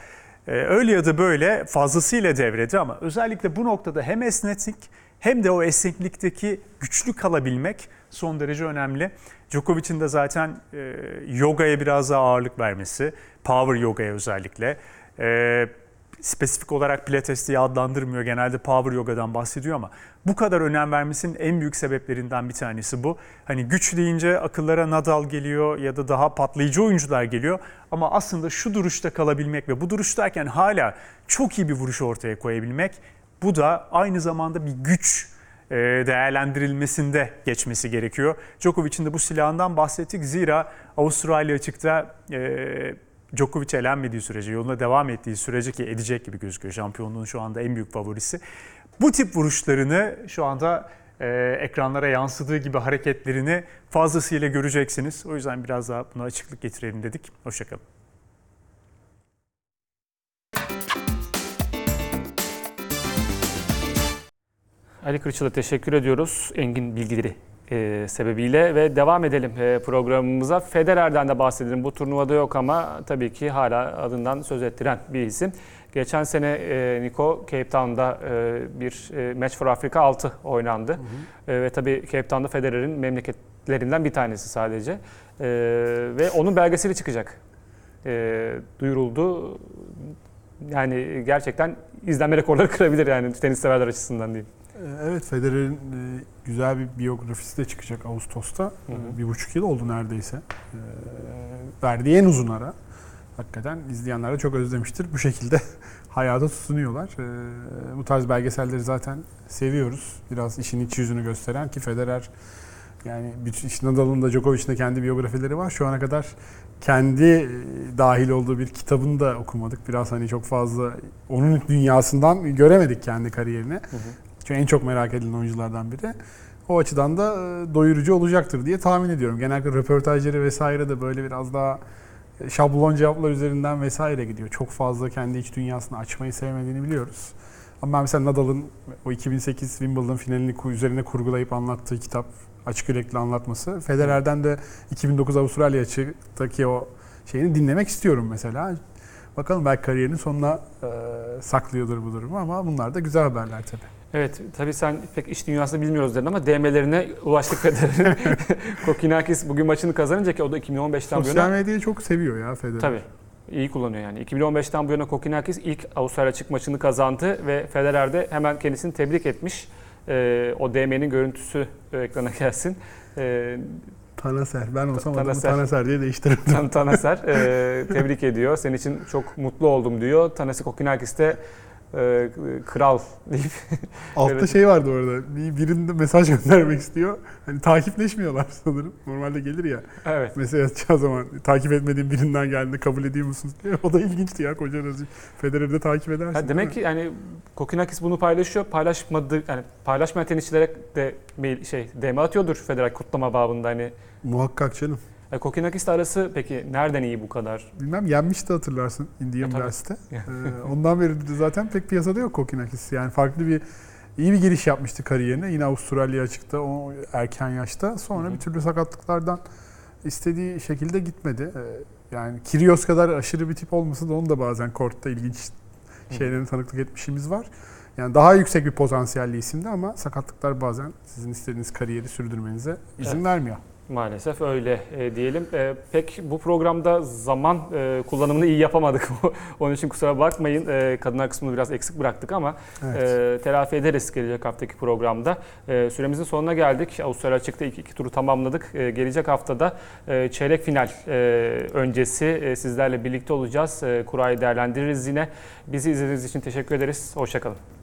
e, öyle ya da böyle fazlasıyla devrede ama özellikle bu noktada hem esnetlik hem de o esneklikteki güçlü kalabilmek son derece önemli. Djokovic'in de zaten e, yogaya biraz daha ağırlık vermesi, power yogaya özellikle. E, spesifik olarak pilates diye adlandırmıyor. Genelde power yogadan bahsediyor ama bu kadar önem vermesinin en büyük sebeplerinden bir tanesi bu. Hani güç deyince akıllara Nadal geliyor ya da daha patlayıcı oyuncular geliyor. Ama aslında şu duruşta kalabilmek ve bu duruştayken hala çok iyi bir vuruş ortaya koyabilmek bu da aynı zamanda bir güç e, değerlendirilmesinde geçmesi gerekiyor. Djokovic'in de bu silahından bahsettik. Zira Avustralya açıkta e, Djokovic elenmediği sürece, yoluna devam ettiği sürece ki edecek gibi gözüküyor. Şampiyonluğun şu anda en büyük favorisi. Bu tip vuruşlarını şu anda e, ekranlara yansıdığı gibi hareketlerini fazlasıyla göreceksiniz. O yüzden biraz daha buna açıklık getirelim dedik. Hoşçakalın. Ali Kırçıl'a teşekkür ediyoruz engin bilgileri e, sebebiyle ve devam edelim e, programımıza. Federer'den de bahsedelim. Bu turnuvada yok ama tabii ki hala adından söz ettiren bir isim. Geçen sene e, Niko Cape Town'da e, bir e, Match for Africa 6 oynandı. Hı hı. E, ve tabii Cape Town'da Federer'in memleketlerinden bir tanesi sadece. E, ve onun belgeseli çıkacak. E, duyuruldu. Yani gerçekten izlenme rekorları kırabilir yani tenis severler açısından diyeyim. Evet Federer'in e, güzel bir biyografisi de çıkacak Ağustos'ta. Hı hı. Bir buçuk yıl oldu neredeyse. E, verdiği en uzun ara. Hakikaten izleyenler de çok özlemiştir. Bu şekilde hayata tutunuyorlar. E, bu tarz belgeselleri zaten seviyoruz. Biraz işin iç yüzünü gösteren ki Federer yani bütün Nadal'ın da Djokovic'in de kendi biyografileri var. Şu ana kadar kendi dahil olduğu bir kitabını da okumadık. Biraz hani çok fazla onun dünyasından göremedik kendi kariyerini. Hı hı. Çünkü en çok merak edilen oyunculardan biri. O açıdan da doyurucu olacaktır diye tahmin ediyorum. Genellikle röportajları vesaire de böyle biraz daha şablon cevaplar üzerinden vesaire gidiyor. Çok fazla kendi iç dünyasını açmayı sevmediğini biliyoruz. Ama ben mesela Nadal'ın o 2008 Wimbledon finalini üzerine kurgulayıp anlattığı kitap açık yürekli anlatması. Federer'den de 2009 Avustralya açıktaki o şeyini dinlemek istiyorum mesela. Bakalım belki kariyerinin sonuna e, saklıyordur bu durumu ama bunlar da güzel haberler tabii. Evet, tabii sen pek iş dünyasını bilmiyoruz dedin ama DM'lerine ulaştık Federer'in. Kokinakis bugün maçını kazanınca ki o da 2015'ten bu yana... Sosyal medyayı çok seviyor ya Federer. Tabii. iyi kullanıyor yani. 2015'ten bu yana Kokinakis ilk Avustralya açık maçını kazandı ve Federer de hemen kendisini tebrik etmiş. Ee, o DM'nin görüntüsü ekrana gelsin. Ee, Tanaser. Ben olsam Tanaser. adamı Tanaser diye değiştirirdim. Tan Tanaser e, tebrik ediyor. Senin için çok mutlu oldum diyor. Tanasi Kokinakis de e, kral deyip. Altta şey vardı orada. Bir, birinde mesaj göndermek istiyor. Hani takipleşmiyorlar sanırım. Normalde gelir ya. Evet. Mesaj atacağı zaman takip etmediğim birinden geldiğinde kabul ediyor musunuz diye. O da ilginçti ya koca Razi. Federer'i de takip edersin. Ha, demek ki yani Kokinakis bunu paylaşıyor. Paylaşmadı yani paylaşmayan tenisçilere de mail şey DM atıyordur Federer kutlama babında hani. Muhakkak canım. E, Kokinakis'le arası peki nereden iyi bu kadar? Bilmem yenmişti hatırlarsın Indian Wells'te. ee, ondan beri zaten pek piyasada yok Kokinakis. Yani farklı bir iyi bir giriş yapmıştı kariyerine. Yine Avustralya açıkta o erken yaşta. Sonra Hı-hı. bir türlü sakatlıklardan istediği şekilde gitmedi. Ee, yani Kyrgios kadar aşırı bir tip olmasa da onu da bazen kortta ilginç şeylerin tanıklık etmişimiz var. Yani daha yüksek bir potansiyelli isimdi ama sakatlıklar bazen sizin istediğiniz kariyeri sürdürmenize izin evet. vermiyor. Maalesef öyle e, diyelim. E, pek bu programda zaman e, kullanımını iyi yapamadık. Onun için kusura bakmayın. E, kadınlar kısmını biraz eksik bıraktık ama e, telafi ederiz gelecek haftaki programda. E, süremizin sonuna geldik. Avustralya Açık'ta ilk iki turu tamamladık. E, gelecek haftada e, çeyrek final e, öncesi e, sizlerle birlikte olacağız. E, kurayı değerlendiririz yine. Bizi izlediğiniz için teşekkür ederiz. Hoşçakalın.